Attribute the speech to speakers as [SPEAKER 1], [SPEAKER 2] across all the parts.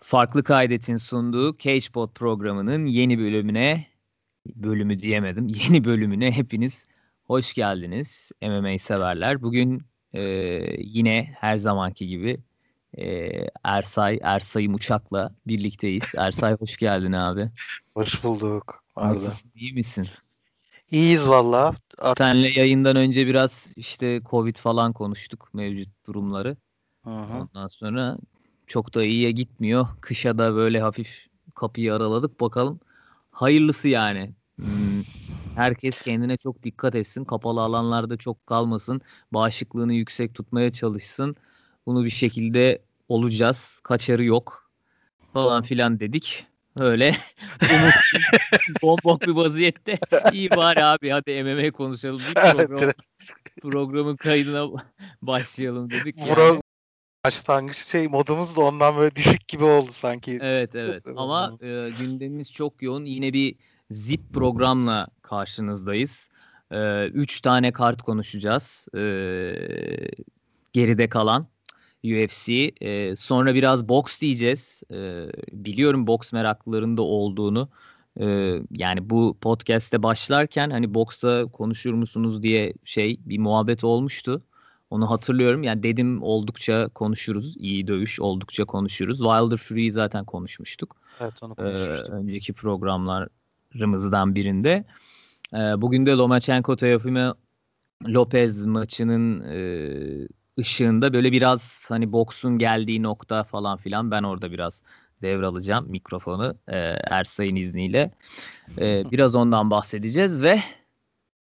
[SPEAKER 1] Farklı Kaydet'in sunduğu CagePod programının yeni bölümüne, bölümü diyemedim, yeni bölümüne hepiniz hoş geldiniz MMA severler. Bugün e, yine her zamanki gibi e, Ersay, Ersay'ım uçakla birlikteyiz. Ersay hoş geldin abi.
[SPEAKER 2] Hoş bulduk.
[SPEAKER 1] Nasılsın, iyi misin?
[SPEAKER 2] İyiyiz valla.
[SPEAKER 1] Artık... Senle yayından önce biraz işte Covid falan konuştuk mevcut durumları. Hı hı. Ondan sonra çok da iyiye gitmiyor. Kışa da böyle hafif kapıyı araladık. Bakalım hayırlısı yani. Hmm. Herkes kendine çok dikkat etsin. Kapalı alanlarda çok kalmasın. Bağışıklığını yüksek tutmaya çalışsın. Bunu bir şekilde olacağız. Kaçarı yok. Falan filan dedik. Öyle umut bombok bir vaziyette. İyi bari abi hadi MMA konuşalım. Bir program, programın kaydına başlayalım dedik. Yani
[SPEAKER 2] başlangıç şey modumuz da ondan böyle düşük gibi oldu sanki.
[SPEAKER 1] Evet evet ama e, gündemimiz çok yoğun. Yine bir zip programla karşınızdayız. E, üç tane kart konuşacağız. E, geride kalan UFC. E, sonra biraz boks diyeceğiz. E, biliyorum boks meraklılarında olduğunu. E, yani bu podcast'te başlarken hani boksa konuşur musunuz diye şey bir muhabbet olmuştu. Onu hatırlıyorum. Yani dedim oldukça konuşuruz. İyi dövüş oldukça konuşuruz. Wilder Fury'yi zaten konuşmuştuk.
[SPEAKER 2] Evet onu konuşmuştuk.
[SPEAKER 1] Ee, önceki programlarımızdan birinde. Ee, bugün de Lomachenko Teofimo Lopez maçının e, ışığında böyle biraz hani boksun geldiği nokta falan filan ben orada biraz devralacağım mikrofonu e, Ersay'ın izniyle. E, biraz ondan bahsedeceğiz ve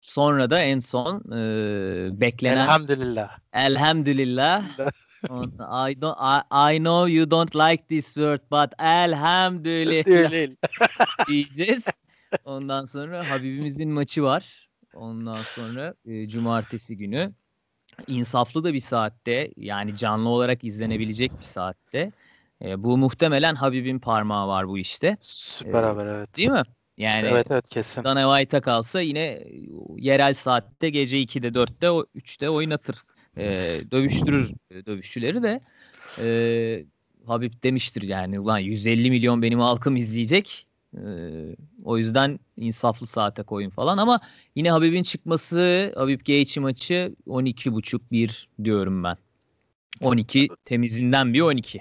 [SPEAKER 1] Sonra da en son e, beklenen
[SPEAKER 2] Elhamdülillah.
[SPEAKER 1] Elhamdülillah. I don't I, I know you don't like this word but elhamdülillah diyeceğiz. Ondan sonra Habibimizin maçı var. Ondan sonra e, cumartesi günü insaflı da bir saatte yani canlı olarak izlenebilecek bir saatte. E, bu muhtemelen Habib'in parmağı var bu işte.
[SPEAKER 2] Süper e, haber evet.
[SPEAKER 1] Değil mi? Yani
[SPEAKER 2] evet evet kesin.
[SPEAKER 1] Dana White'a kalsa yine yerel saatte gece 2'de 4'te 3'te oynatır. Ee, dövüştürür dövüşçüleri de. Ee, Habib demiştir yani ulan 150 milyon benim halkım izleyecek. Ee, o yüzden insaflı saate koyun falan ama yine Habib'in çıkması Habib Gaethje maçı 12.5 1 diyorum ben. 12 temizinden bir 12.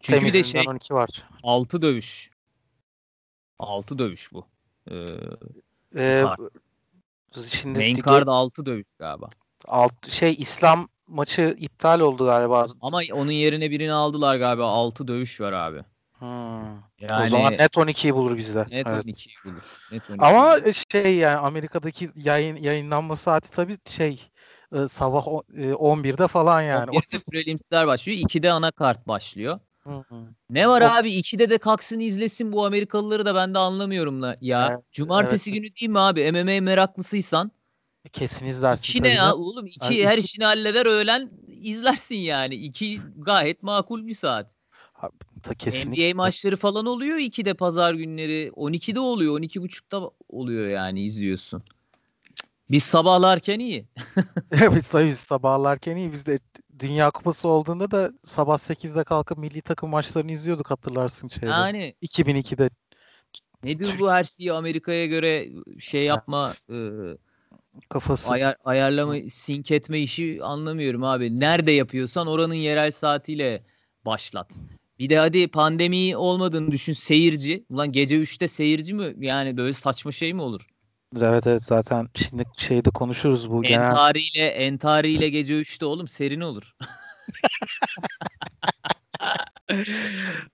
[SPEAKER 1] Çünkü temizinden bir de şey 12 var. 6 dövüş. 6 dövüş bu. Ee, ee, şimdi Main card 6 dövüş galiba.
[SPEAKER 2] Alt, şey İslam maçı iptal oldu galiba.
[SPEAKER 1] Ama onun yerine birini aldılar galiba. 6 dövüş var abi.
[SPEAKER 2] Hmm. Yani, o zaman net 12'yi bulur bizde.
[SPEAKER 1] Net evet. 12'yi bulur.
[SPEAKER 2] Net 12 Ama şey yani Amerika'daki yayın yayınlanma saati tabii şey e, sabah 11'de e, falan yani.
[SPEAKER 1] 11'de preliminler başlıyor. 2'de ana kart başlıyor. Ne var abi ikide de kalksın izlesin bu Amerikalıları da ben de anlamıyorum la ya. Evet, Cumartesi evet. günü değil mi abi MMA meraklısıysan?
[SPEAKER 2] Kesin izlersin.
[SPEAKER 1] İki ne ya oğlum iki yani her iki... işini halleder öğlen izlersin yani. İki gayet makul bir saat. Abi, ta kesinlikle. NBA maçları falan oluyor iki de pazar günleri. 12'de oluyor 12.30'da oluyor yani izliyorsun. Biz sabahlarken iyi.
[SPEAKER 2] evet tabii sabahlarken iyi. Biz de Dünya Kupası olduğunda da sabah 8'de kalkıp milli takım maçlarını izliyorduk hatırlarsın şeyde. Yani 2002'de.
[SPEAKER 1] Nedir bu her şeyi Amerika'ya göre şey yapma evet. e, kafası ayar, ayarlama sink etme işi anlamıyorum abi. Nerede yapıyorsan oranın yerel saatiyle başlat. Bir de hadi pandemi olmadığını düşün seyirci. Ulan gece 3'te seyirci mi? Yani böyle saçma şey mi olur?
[SPEAKER 2] Evet evet zaten şimdi şeyde konuşuruz bu
[SPEAKER 1] genel. Entariyle entariyle gece 3'te oğlum serin olur.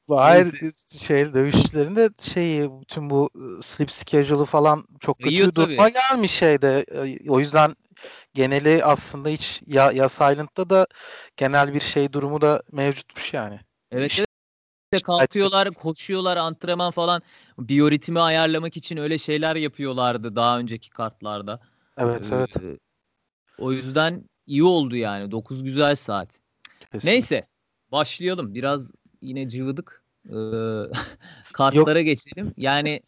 [SPEAKER 2] Hayır şey dövüşçülerinde şey bütün bu sleep schedule'ı falan çok kötü Yiyor, duruma gelmiş şeyde. O yüzden geneli aslında hiç ya, ya Silent'ta da genel bir şey durumu da mevcutmuş yani.
[SPEAKER 1] Evet, işte, işte kalkıyorlar, koşuyorlar, antrenman falan biyoritmi ayarlamak için öyle şeyler yapıyorlardı daha önceki kartlarda.
[SPEAKER 2] Evet, ee, evet.
[SPEAKER 1] O yüzden iyi oldu yani. 9 güzel saat. Kesinlikle. Neyse, başlayalım. Biraz yine cıvıdık. Ee, kartlara Yok. geçelim. Yani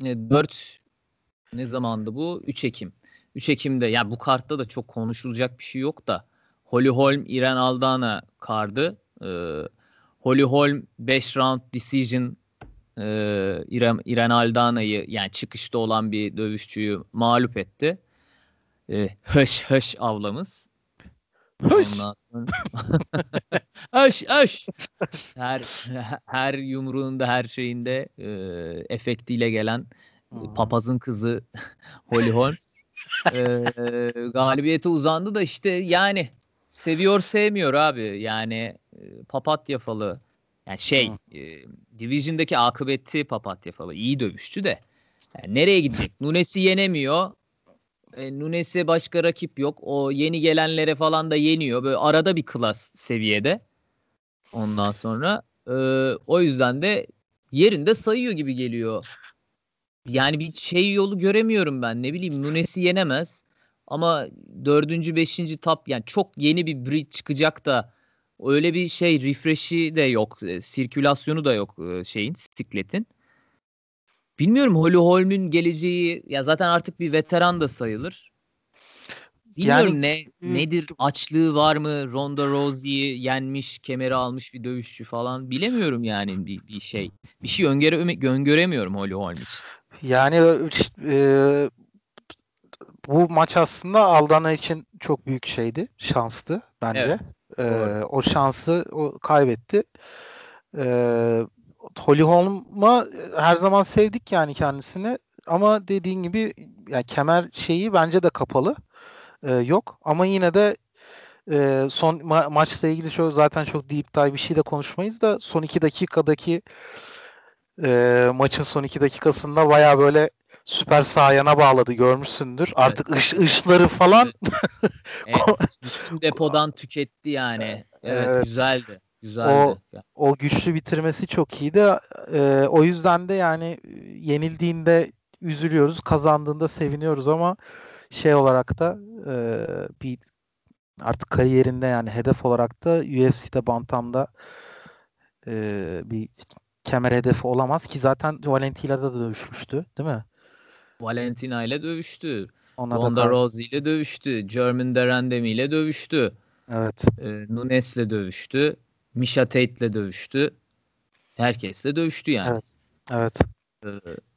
[SPEAKER 1] 4 e, ne zamandı bu? 3 Ekim. 3 Ekim'de ya yani bu kartta da çok konuşulacak bir şey yok da Holly Holm, İren Aldana kardı. Ee, Holly Holm 5 round decision e, İren, İren Aldana'yı yani çıkışta olan bir dövüşçüyü mağlup etti. E, höş höş avlamız. Höş. höş höş. Her, her yumruğunda her şeyinde e, efektiyle gelen papazın kızı Holly Holm e, galibiyete uzandı da işte yani seviyor sevmiyor abi. Yani e, papatya falı yani şey e, Division'daki akıbeti papatya falı iyi dövüşçü de yani nereye gidecek? Nunes'i yenemiyor. E, Nunes'e başka rakip yok. O yeni gelenlere falan da yeniyor. Böyle arada bir klas seviyede. Ondan sonra e, o yüzden de yerinde sayıyor gibi geliyor. Yani bir şey yolu göremiyorum ben. Ne bileyim Nunes'i yenemez. Ama dördüncü, beşinci tap yani çok yeni bir breed çıkacak da öyle bir şey refresh'i de yok. E, sirkülasyonu da yok e, şeyin, sikletin. Bilmiyorum Holly Holm'ün geleceği ya zaten artık bir veteran da sayılır. Bilmiyorum yani, ne nedir açlığı var mı? Ronda Rousey'i yenmiş, kemeri almış bir dövüşçü falan. Bilemiyorum yani bir, bir şey. Bir şey öngöre, öngöremiyorum Holly Holm için.
[SPEAKER 2] Yani e, bu maç aslında Aldana için çok büyük şeydi. Şanstı bence. Evet. E, o şansı o kaybetti. E, Holly Holm'a her zaman sevdik yani kendisini. Ama dediğin gibi yani kemer şeyi bence de kapalı. E, yok. Ama yine de e, son ma- maçla ilgili şu zaten çok deep dive bir şey de konuşmayız da son iki dakikadaki e, maçın son iki dakikasında baya böyle süper sahayana bağladı görmüşsündür. Evet. Artık ış, ışları falan
[SPEAKER 1] evet, depodan tüketti yani. Evet, evet. güzeldi. Güzeldi.
[SPEAKER 2] O, o güçlü bitirmesi çok iyiydi. Ee, o yüzden de yani yenildiğinde üzülüyoruz, kazandığında seviniyoruz ama şey olarak da e, bir artık kariyerinde yani hedef olarak da UFC'de Bantam'da e, bir kemer hedefi olamaz ki zaten Valentina'da da dövüşmüştü değil mi?
[SPEAKER 1] Valentina ile dövüştü. Ona Ronda Rousey ile dövüştü. German Derandemi ile dövüştü.
[SPEAKER 2] Evet.
[SPEAKER 1] E, Nunes ile dövüştü. Misha Tate ile dövüştü. Herkesle dövüştü yani.
[SPEAKER 2] Evet. Evet.
[SPEAKER 1] E,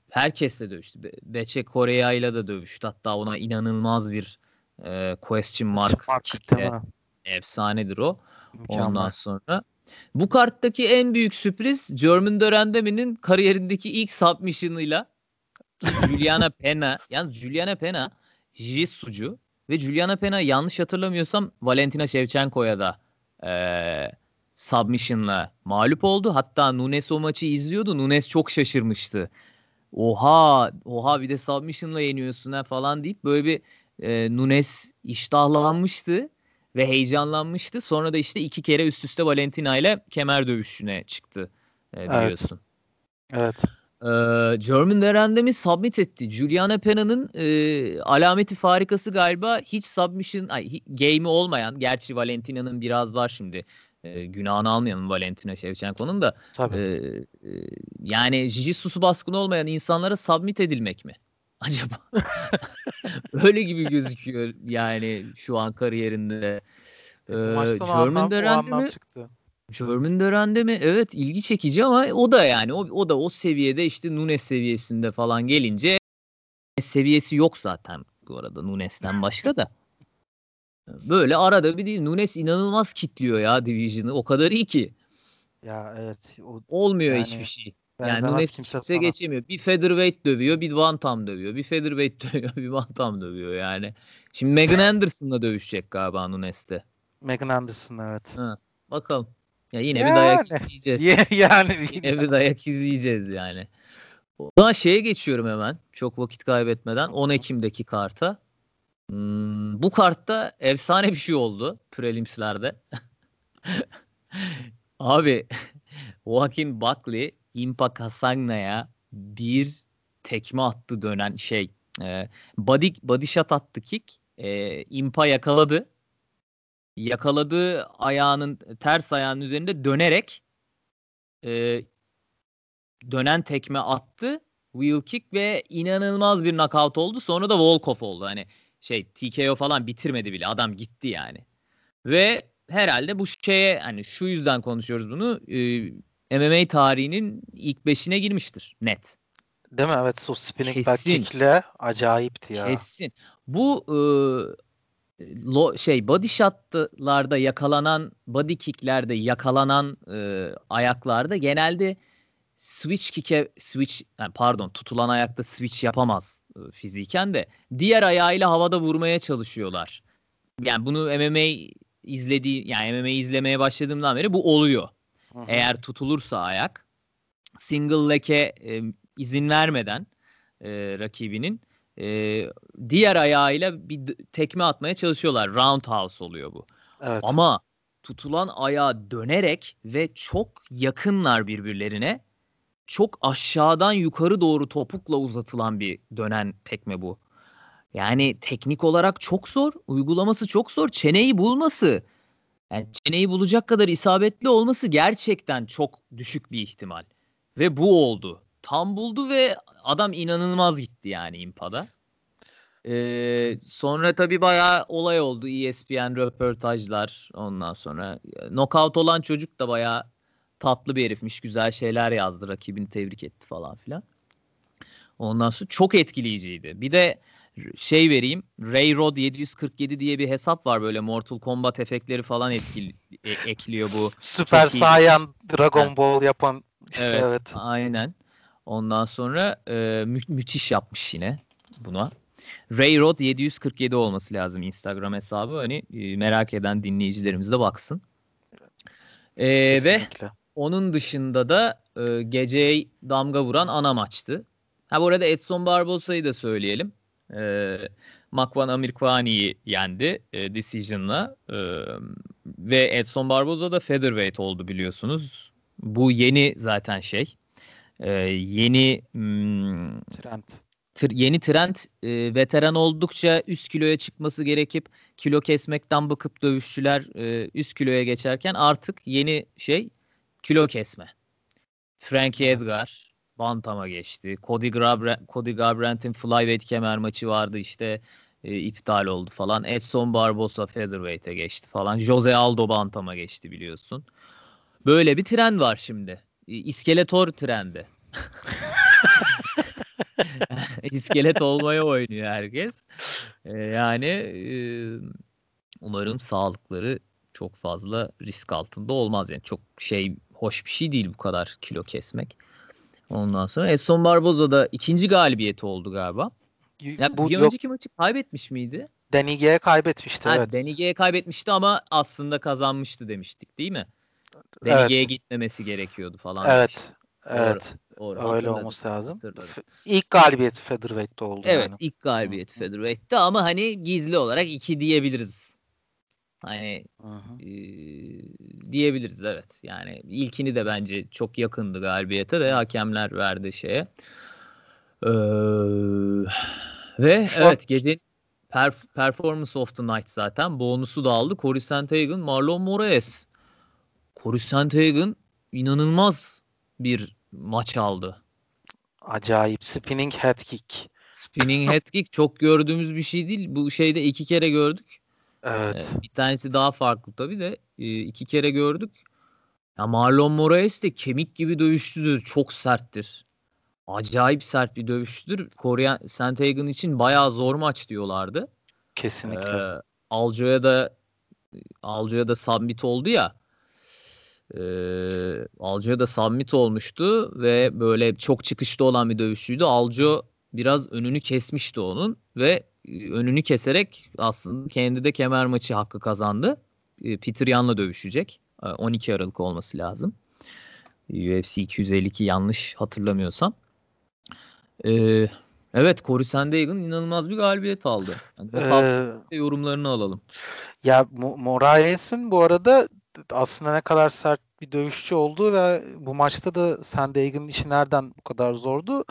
[SPEAKER 1] herkesle dövüştü. Be Beçe Korea ile de dövüştü. Hatta ona inanılmaz bir e, question mark. mark Efsanedir o. Mükemmel. Ondan sonra bu karttaki en büyük sürpriz German Dörendemi'nin kariyerindeki ilk submission'ıyla Juliana Pena. Yalnız Juliana Pena Jitsucu ve Juliana Pena yanlış hatırlamıyorsam Valentina Shevchenko'ya da e, submission'la mağlup oldu. Hatta Nunes o maçı izliyordu. Nunes çok şaşırmıştı. Oha, oha bir de submission'la yeniyorsun ha falan deyip böyle bir e, Nunes iştahlanmıştı ve heyecanlanmıştı. Sonra da işte iki kere üst üste Valentina ile kemer dövüşüne çıktı e, biliyorsun.
[SPEAKER 2] Evet. evet.
[SPEAKER 1] Ee, German Derendem'i submit etti. Juliana Pena'nın e, alameti farikası galiba hiç submission ay, game'i olmayan. Gerçi Valentina'nın biraz var şimdi. E, günahını almayalım Valentina Shevchenko'nun da.
[SPEAKER 2] Tabii. E,
[SPEAKER 1] e, yani Jiu-Jitsu'su baskın olmayan insanlara submit edilmek mi? Acaba? Öyle gibi gözüküyor yani şu an kariyerinde.
[SPEAKER 2] Ee, German Derendem'i çıktı.
[SPEAKER 1] Sherman Dören'de mi? Evet ilgi çekici ama o da yani o, o da o seviyede işte Nunes seviyesinde falan gelince seviyesi yok zaten bu arada Nunes'ten başka da. Böyle arada bir değil. Nunes inanılmaz kitliyor ya Division'ı. O kadar iyi ki.
[SPEAKER 2] Ya evet. O,
[SPEAKER 1] Olmuyor yani, hiçbir şey. Yani Nunes kimse geçemiyor. Bir featherweight dövüyor, bir bantam dövüyor. Bir featherweight dövüyor, bir bantam dövüyor yani. Şimdi Megan Anderson'la dövüşecek galiba Nunes'te.
[SPEAKER 2] Megan Anderson evet.
[SPEAKER 1] Ha, bakalım. Ya yine yani. bir dayak izleyeceğiz.
[SPEAKER 2] yani
[SPEAKER 1] yine bir dayak izleyeceğiz yani. O zaman şeye geçiyorum hemen. Çok vakit kaybetmeden 10 Ekim'deki karta. Hmm, bu kartta efsane bir şey oldu prelimslerde. Abi Joaquin Buckley Impa Kasangna'ya bir tekme attı dönen şey. E, body, body shot attı kick. E, Impa yakaladı yakaladığı ayağının ters ayağının üzerinde dönerek e, dönen tekme attı. Wheel kick ve inanılmaz bir knockout oldu. Sonra da off oldu. Hani şey TKO falan bitirmedi bile. Adam gitti yani. Ve herhalde bu şeye hani şu yüzden konuşuyoruz bunu. E, MMA tarihinin ilk beşine girmiştir net.
[SPEAKER 2] Değil mi? Evet o spinning back kick'le acayipti ya.
[SPEAKER 1] Kesin. Bu e, lo, şey body shot'larda yakalanan body kick'lerde yakalanan e, ayaklarda genelde switch kick'e switch yani pardon tutulan ayakta switch yapamaz e, fiziken de diğer ayağıyla havada vurmaya çalışıyorlar. Yani bunu MMA izlediği yani MMA izlemeye başladığımdan beri bu oluyor. Hı-hı. Eğer tutulursa ayak single leke e, izin vermeden e, rakibinin e, diğer ayağıyla bir tekme atmaya çalışıyorlar. Roundhouse oluyor bu. Evet. Ama tutulan ayağı dönerek ve çok yakınlar birbirlerine. Çok aşağıdan yukarı doğru topukla uzatılan bir dönen tekme bu. Yani teknik olarak çok zor, uygulaması çok zor. Çeneyi bulması, yani çeneyi bulacak kadar isabetli olması gerçekten çok düşük bir ihtimal. Ve bu oldu. Tam buldu ve adam inanılmaz gitti yani impada. Ee, sonra tabii bayağı olay oldu. ESPN röportajlar ondan sonra. Knockout olan çocuk da bayağı tatlı bir herifmiş. Güzel şeyler yazdı. Rakibini tebrik etti falan filan. Ondan sonra çok etkileyiciydi. Bir de şey vereyim. Ray Rod 747 diye bir hesap var böyle Mortal Kombat efektleri falan etkili, e, ekliyor bu.
[SPEAKER 2] Süper Saiyan Dragon Ball yapan işte evet. evet.
[SPEAKER 1] Aynen. Ondan sonra e, mü- müthiş yapmış yine buna. Ray Rod 747 olması lazım Instagram hesabı. Hani e, merak eden dinleyicilerimiz de baksın. E, ve onun dışında da e, geceye damga vuran ana maçtı. Ha bu arada Edson Barbosa'yı da söyleyelim. E, Makvan Amirkwani'yi yendi e, decision'la. E, ve Edson Barboza da featherweight oldu biliyorsunuz. Bu yeni zaten şey e, yeni hmm,
[SPEAKER 2] trend
[SPEAKER 1] tır, yeni trend e, veteran oldukça üst kiloya çıkması gerekip kilo kesmekten bıkıp dövüşçüler e, üst kiloya geçerken artık yeni şey kilo kesme. Frankie evet. Edgar Bantam'a geçti. Cody, Garbrandt, Cody Garbrandt'in flyweight kemer maçı vardı işte e, iptal oldu falan. Edson Barbosa featherweight'e geçti falan. Jose Aldo Bantam'a geçti biliyorsun. Böyle bir trend var şimdi. İskeletor trendi. İskelet olmaya oynuyor herkes. Ee, yani e, umarım sağlıkları çok fazla risk altında olmaz. Yani çok şey hoş bir şey değil bu kadar kilo kesmek. Ondan sonra Edson Barboza da ikinci galibiyeti oldu galiba. Ya, bu bir yok. önceki maçı kaybetmiş miydi?
[SPEAKER 2] Denige'ye kaybetmişti ha, evet.
[SPEAKER 1] Denige'ye kaybetmişti ama aslında kazanmıştı demiştik değil mi? Denige'ye evet. gitmemesi gerekiyordu falan.
[SPEAKER 2] Evet. Demiştik. Evet. Doğru, doğru. Öyle olması lazım. İlk galibiyeti Featherweight'te oldu.
[SPEAKER 1] Evet yani. ilk galibiyeti Featherweight'te ama hani gizli olarak iki diyebiliriz. Hani e, diyebiliriz evet. Yani ilkini de bence çok yakındı galibiyete de hakemler verdi şeye. Ee, ve Şu evet gece perf- Performance of the Night zaten bonusu da aldı. Corey Sandhagen, Marlon Moraes. Corey Sandhagen inanılmaz bir maç aldı.
[SPEAKER 2] Acayip. Spinning head kick.
[SPEAKER 1] Spinning head kick çok gördüğümüz bir şey değil. Bu şeyde iki kere gördük.
[SPEAKER 2] Evet.
[SPEAKER 1] Ee, bir tanesi daha farklı tabii de e, iki kere gördük. Ya Marlon Moraes de kemik gibi dövüştüdür. Çok serttir. Acayip sert bir dövüştür. Korean Sandhagen için bayağı zor maç diyorlardı.
[SPEAKER 2] Kesinlikle. Ee,
[SPEAKER 1] Alco'ya da Alco'ya da submit oldu ya. E, Alco'ya da submit olmuştu ve böyle çok çıkışta olan bir dövüşçüydü. Alco biraz önünü kesmişti onun ve e, önünü keserek aslında kendi de kemer maçı hakkı kazandı. E, Peter Yan'la dövüşecek. 12 e, Aralık olması lazım. UFC 252 yanlış hatırlamıyorsam. Ee, evet Corey Sandhagen inanılmaz bir galibiyet aldı. Yani ee, yorumlarını alalım.
[SPEAKER 2] Ya Moraes'in bu arada aslında ne kadar sert bir dövüşçü oldu ve bu maçta da Sandhagen'ın işi nereden bu kadar zordu?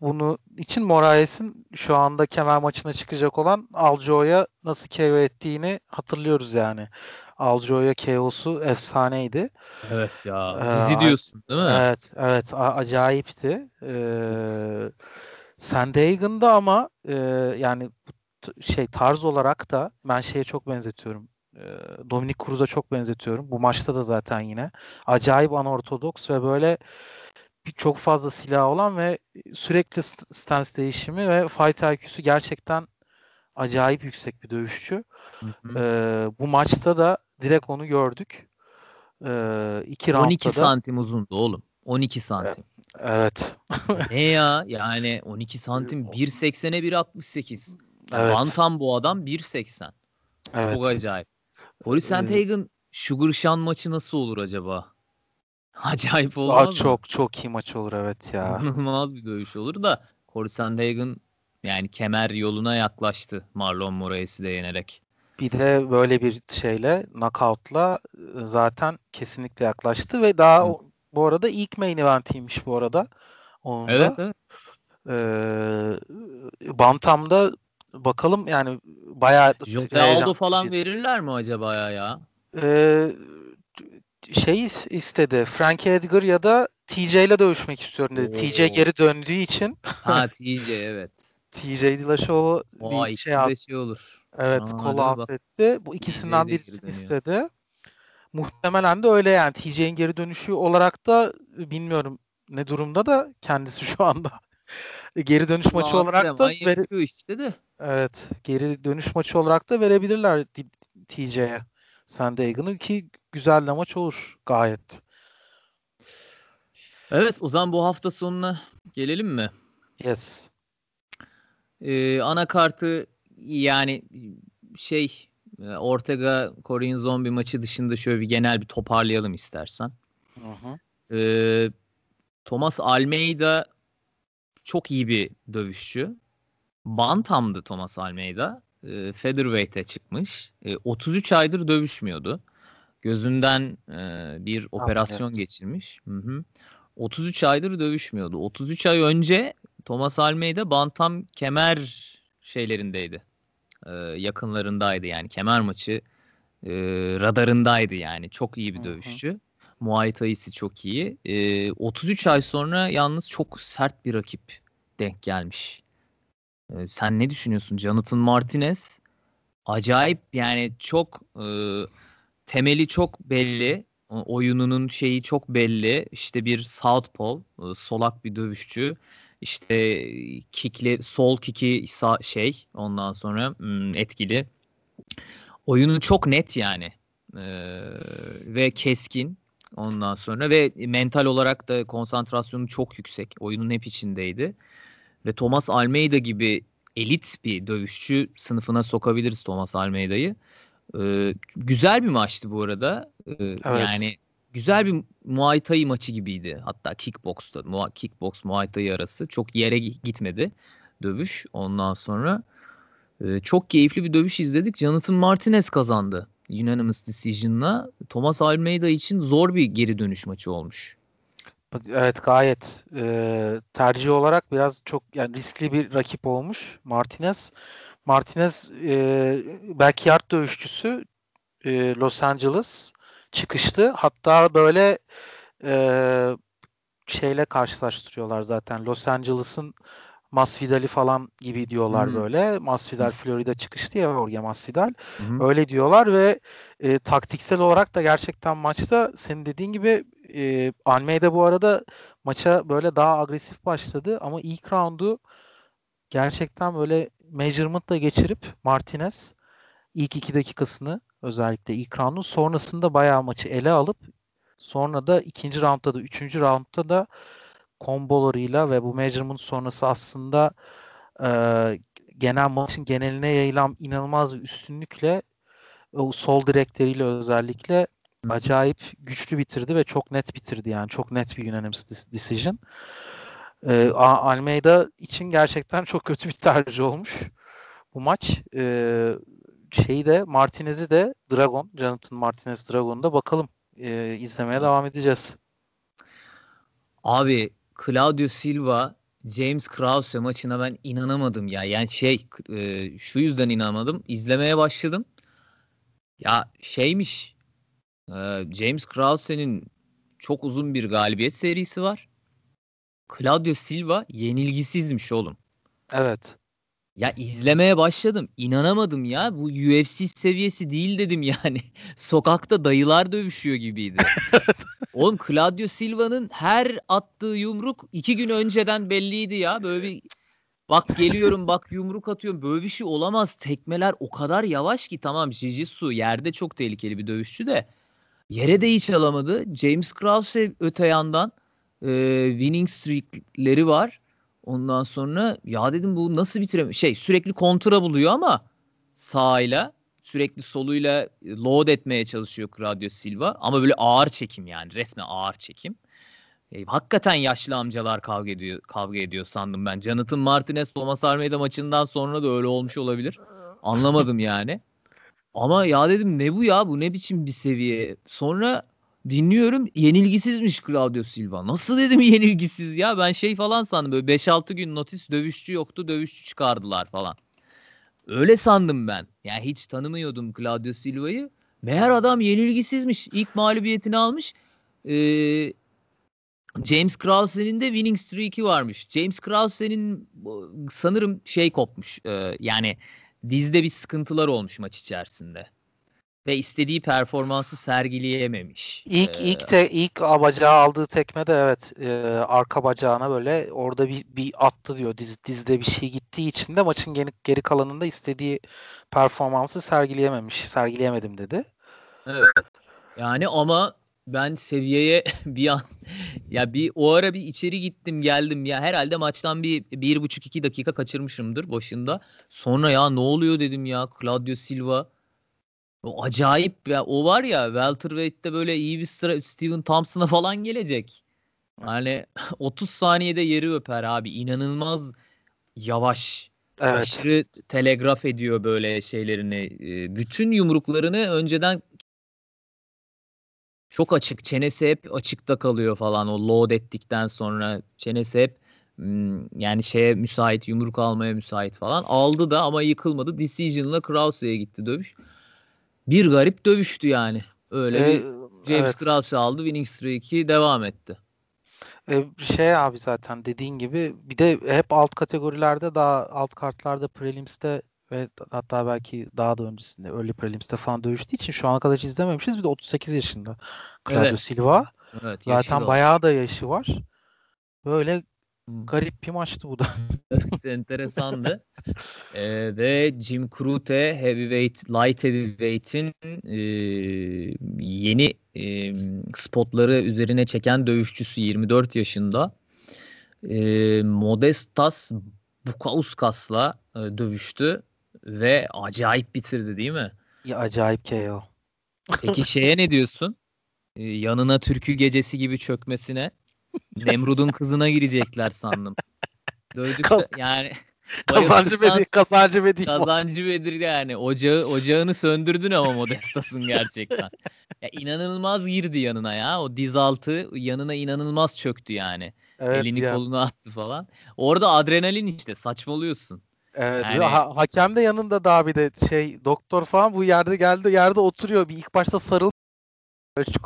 [SPEAKER 2] Bunu için Moraes'in şu anda kemer maçına çıkacak olan Aljo'ya nasıl KO ettiğini hatırlıyoruz yani. Aljo'ya KO'su efsaneydi.
[SPEAKER 1] Evet ya. Dizi ee, diyorsun değil mi?
[SPEAKER 2] Evet, evet. Acayipti. Ee, Sandhagen'da ama e, yani şey tarz olarak da ben şeye çok benzetiyorum. E, Dominic Cruz'a çok benzetiyorum. Bu maçta da zaten yine. Acayip anortodoks ve böyle çok fazla silah olan ve sürekli stance değişimi ve fight IQ'su gerçekten acayip yüksek bir dövüşçü. Hı hı. Ee, bu maçta da direkt onu gördük.
[SPEAKER 1] Ee, iki 12 da... santim uzundu oğlum. 12 santim.
[SPEAKER 2] Evet.
[SPEAKER 1] ne ya? Yani 12 santim 1.80'e 1.68. Evet. Bantam bu adam 1.80. Evet. Çok acayip. Corey Sandhagen Sugar Sean maçı nasıl olur acaba? Acayip olmaz mı?
[SPEAKER 2] Çok çok iyi maç olur evet ya.
[SPEAKER 1] İnanılmaz bir dövüş olur da Corey Sandhagen yani kemer yoluna yaklaştı Marlon Moraes'i de yenerek.
[SPEAKER 2] Bir de böyle bir şeyle knockout'la ıı, zaten kesinlikle yaklaştı ve daha Hı. bu arada ilk main event'iymiş bu arada.
[SPEAKER 1] Onun evet, da. evet.
[SPEAKER 2] Ee, Bantam'da bakalım yani bayağı
[SPEAKER 1] Jose Aldo falan şey. verirler mi acaba ya?
[SPEAKER 2] Ee, şey istedi. Frank Edgar ya da TJ ile dövüşmek istiyorum dedi. Oo. TJ geri döndüğü için.
[SPEAKER 1] ha TJ evet.
[SPEAKER 2] TJ Dillashaw'u
[SPEAKER 1] bir şey, de şey olur.
[SPEAKER 2] Evet Aa, kol alt etti. Bu ikisinden birisini istedi. Muhtemelen de öyle yani. TJ'in geri dönüşü olarak da bilmiyorum ne durumda da kendisi şu anda. geri dönüş maçı olarak da
[SPEAKER 1] vere... işte de.
[SPEAKER 2] Evet. Geri dönüş maçı olarak da verebilirler TJ'ye. Sandhagen'ı ki güzel de maç olur gayet.
[SPEAKER 1] Evet o zaman bu hafta sonuna gelelim mi?
[SPEAKER 2] Yes.
[SPEAKER 1] Ee, ana yani şey e, Ortega Korean Zombie maçı dışında şöyle bir genel bir toparlayalım istersen. Hı hı. Ee, Thomas Almeida çok iyi bir dövüşçü. Bantam'dı Thomas Almeida. E, featherweight'e çıkmış. E, 33 aydır dövüşmüyordu. Gözünden e, bir operasyon evet. geçirmiş. Hı hı. 33 aydır dövüşmüyordu. 33 ay önce Thomas Almeida bantam kemer şeylerindeydi. E, yakınlarındaydı yani kemer maçı e, radarındaydı yani. Çok iyi bir dövüşçü. Hı hı. Muay Thai'si çok iyi. E, 33 ay sonra yalnız çok sert bir rakip denk gelmiş. E, sen ne düşünüyorsun? Jonathan Martinez acayip yani çok e, temeli çok belli. Oyununun şeyi çok belli. İşte bir southpaw, e, solak bir dövüşçü. İşte kickli, sol kiki şey ondan sonra hmm, etkili. Oyunu çok net yani. Ee, ve keskin ondan sonra ve mental olarak da konsantrasyonu çok yüksek. Oyunun hep içindeydi. Ve Thomas Almeida gibi elit bir dövüşçü sınıfına sokabiliriz Thomas Almeida'yı. Ee, güzel bir maçtı bu arada. Ee, evet. Yani güzel bir Muay Thai maçı gibiydi. Hatta kickbox'ta, kickbox Muay Thai arası çok yere gitmedi dövüş. Ondan sonra e, çok keyifli bir dövüş izledik. Jonathan Martinez kazandı unanimous decision'la. Thomas Almeida için zor bir geri dönüş maçı olmuş.
[SPEAKER 2] Evet gayet e, tercih olarak biraz çok yani riskli bir rakip olmuş Martinez. Martinez e, backyard dövüşçüsü e, Los Angeles çıkıştı. Hatta böyle e, şeyle karşılaştırıyorlar zaten. Los Angeles'ın Masvidal'i falan gibi diyorlar hmm. böyle. Masvidal Florida çıkıştı ya Jorge Masvidal. Hmm. Öyle diyorlar ve e, taktiksel olarak da gerçekten maçta senin dediğin gibi e, Almeida bu arada maça böyle daha agresif başladı ama ilk roundu gerçekten böyle measurement'la geçirip Martinez ilk iki dakikasını özellikle ilk roundun sonrasında bayağı maçı ele alıp sonra da ikinci roundda da üçüncü roundda da kombolarıyla ve bu measurement sonrası aslında e, genel maçın geneline yayılan inanılmaz bir üstünlükle o sol direkleriyle özellikle acayip güçlü bitirdi ve çok net bitirdi yani. Çok net bir unanimous decision. E, Almeida için gerçekten çok kötü bir tercih olmuş bu maç. E, şeyi de Martinez'i de Dragon, Jonathan Martinez Dragon'da bakalım e, izlemeye devam edeceğiz.
[SPEAKER 1] Abi Claudio Silva James Krause maçına ben inanamadım ya. Yani şey e, şu yüzden inanamadım. İzlemeye başladım. Ya şeymiş. E, James Krause'nin çok uzun bir galibiyet serisi var. Claudio Silva yenilgisizmiş oğlum.
[SPEAKER 2] Evet.
[SPEAKER 1] Ya izlemeye başladım. İnanamadım ya. Bu UFC seviyesi değil dedim yani. Sokakta dayılar dövüşüyor gibiydi. Oğlum Claudio Silva'nın her attığı yumruk iki gün önceden belliydi ya. Böyle bir bak geliyorum bak yumruk atıyorum. Böyle bir şey olamaz. Tekmeler o kadar yavaş ki tamam Jiu-Jitsu yerde çok tehlikeli bir dövüşçü de. Yere de hiç alamadı. James Krause öte yandan e, winning streakleri var. Ondan sonra ya dedim bu nasıl bitirem şey sürekli kontra buluyor ama sağıyla sürekli soluyla load etmeye çalışıyor Claudio Silva ama böyle ağır çekim yani resmen ağır çekim. E, hakikaten yaşlı amcalar kavga ediyor kavga ediyor sandım ben. Jonathan Martinez Thomas Almeida maçından sonra da öyle olmuş olabilir. Anlamadım yani. Ama ya dedim ne bu ya bu ne biçim bir seviye. Sonra dinliyorum yenilgisizmiş Claudio Silva. Nasıl dedim yenilgisiz ya ben şey falan sandım böyle 5-6 gün notis dövüşçü yoktu dövüşçü çıkardılar falan. Öyle sandım ben. Yani hiç tanımıyordum Claudio Silva'yı. Meğer adam yenilgisizmiş. İlk mağlubiyetini almış. Ee, James Krause'nin de winning streak'i varmış. James Krause'nin sanırım şey kopmuş. E, yani dizde bir sıkıntılar olmuş maç içerisinde ve istediği performansı sergileyememiş.
[SPEAKER 2] İlk ee, ilk te, ilk bacağı aldığı tekme de evet e, arka bacağına böyle orada bir, bir attı diyor. Diz, dizde bir şey gittiği için de maçın geri, geri kalanında istediği performansı sergileyememiş. Sergileyemedim dedi.
[SPEAKER 1] Evet. Yani ama ben seviyeye bir an ya bir o ara bir içeri gittim geldim ya herhalde maçtan bir bir buçuk iki dakika kaçırmışımdır başında. Sonra ya ne oluyor dedim ya Claudio Silva o acayip ya o var ya welterweight'te böyle iyi bir sıra Steven Thompson'a falan gelecek. Yani 30 saniyede yeri öper abi. inanılmaz yavaş. Evet. Aşırı telegraf ediyor böyle şeylerini. Bütün yumruklarını önceden çok açık. Çenesi hep açıkta kalıyor falan. O load ettikten sonra çenesi hep yani şeye müsait yumruk almaya müsait falan. Aldı da ama yıkılmadı. Decision'la Krause'ye gitti dövüş bir garip dövüştü yani. Öyle ee, bir James evet. Krause aldı. Winning Streak'i devam etti.
[SPEAKER 2] Ee, şey abi zaten dediğin gibi bir de hep alt kategorilerde daha alt kartlarda prelims'te ve hatta belki daha da öncesinde early prelims'te falan dövüştüğü için şu ana kadar hiç izlememişiz. Bir de 38 yaşında Claudio evet. Silva. Evet, zaten bayağı da yaşı var. Böyle Garip bir maçtı bu da.
[SPEAKER 1] evet, enteresandı. ee, ve Jim Crute heavyweight, light heavyweight'in e, yeni e, spotları üzerine çeken dövüşçüsü 24 yaşında. E, Modestas Bukauskas'la e, dövüştü ve acayip bitirdi değil mi?
[SPEAKER 2] Ya acayip KO.
[SPEAKER 1] Peki şeye ne diyorsun? Ee, yanına türkü gecesi gibi çökmesine. Nemrud'un kızına girecekler sandım. Dövdük Kaz- yani
[SPEAKER 2] kazancı Bedir, kazancı Bedir.
[SPEAKER 1] Kazancı Bedir yani. Ocağı, ocağını söndürdün ama Modestas'ın gerçekten. ya inanılmaz girdi yanına ya. O diz altı yanına inanılmaz çöktü yani. Evet, Elini ya. kolunu attı falan. Orada adrenalin işte saçmalıyorsun.
[SPEAKER 2] Evet. Yani... Ha, hakem de yanında daha bir de şey doktor falan bu yerde geldi yerde oturuyor. Bir ilk başta sarıl.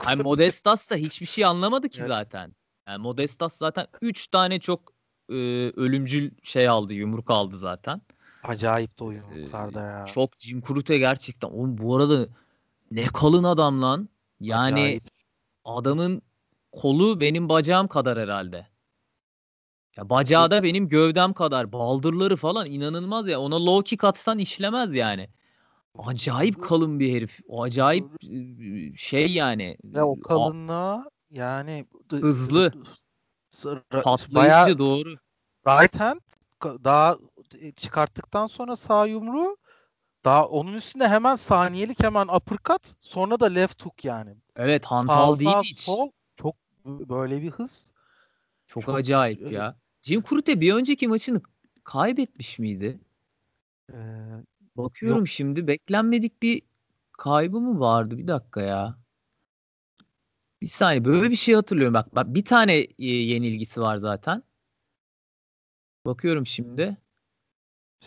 [SPEAKER 1] Ay Modestas da hiçbir şey anlamadı ki evet. zaten. Yani Modestas zaten 3 tane çok e, ölümcül şey aldı, yumruk aldı zaten.
[SPEAKER 2] Acayip de o yumruklarda e, ya.
[SPEAKER 1] Çok Jim Crute gerçekten. Oğlum bu arada ne kalın adam lan. Yani Acayip. adamın kolu benim bacağım kadar herhalde. Ya bacağı da benim gövdem kadar. Baldırları falan inanılmaz ya. Ona low kick atsan işlemez yani. Acayip kalın bir herif. O acayip şey yani.
[SPEAKER 2] Ve o kalınlığa yani
[SPEAKER 1] hızlı. Patlayıcı bayağı, doğru.
[SPEAKER 2] Right hand daha çıkarttıktan sonra sağ yumruğu daha onun üstünde hemen saniyelik hemen uppercut sonra da left hook yani.
[SPEAKER 1] Evet hantal sağ, değil sağ, hiç.
[SPEAKER 2] Sol çok böyle bir hız.
[SPEAKER 1] Çok, çok acayip ya. Jim Crute bir önceki maçını kaybetmiş miydi? Ee, Bakıyorum yok. şimdi beklenmedik bir kaybı mı vardı? Bir dakika ya. Bir saniye böyle bir şey hatırlıyorum. Bak, bak bir tane e, yenilgisi var zaten. Bakıyorum şimdi.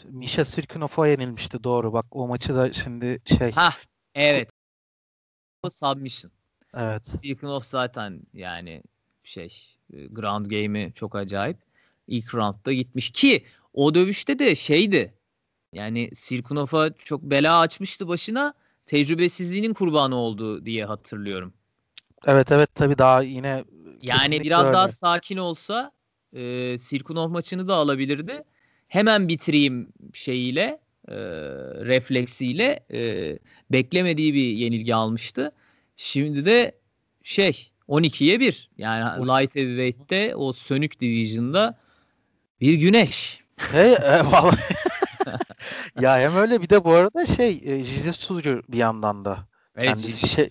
[SPEAKER 2] Misha Sirkunov'a yenilmişti doğru. Bak o maçı da şimdi şey.
[SPEAKER 1] Ha evet. Submission.
[SPEAKER 2] Evet.
[SPEAKER 1] Sirkunov zaten yani şey e, ground game'i çok acayip. İlk roundda gitmiş ki o dövüşte de şeydi. Yani Sirkunov'a çok bela açmıştı başına. Tecrübesizliğinin kurbanı oldu diye hatırlıyorum.
[SPEAKER 2] Evet evet tabii daha yine
[SPEAKER 1] yani biraz öyle. daha sakin olsa e, Sirkunov maçını da alabilirdi. Hemen bitireyim şeyiyle e, refleksiyle e, beklemediği bir yenilgi almıştı. Şimdi de şey 12'ye 1 yani light heavyweight'te o sönük division'da bir güneş.
[SPEAKER 2] Hey, e, vallahi. ya hem öyle bir de bu arada şey e, Jiu-Jitsu'cu bir yandan da. Evet, Kendisi şey,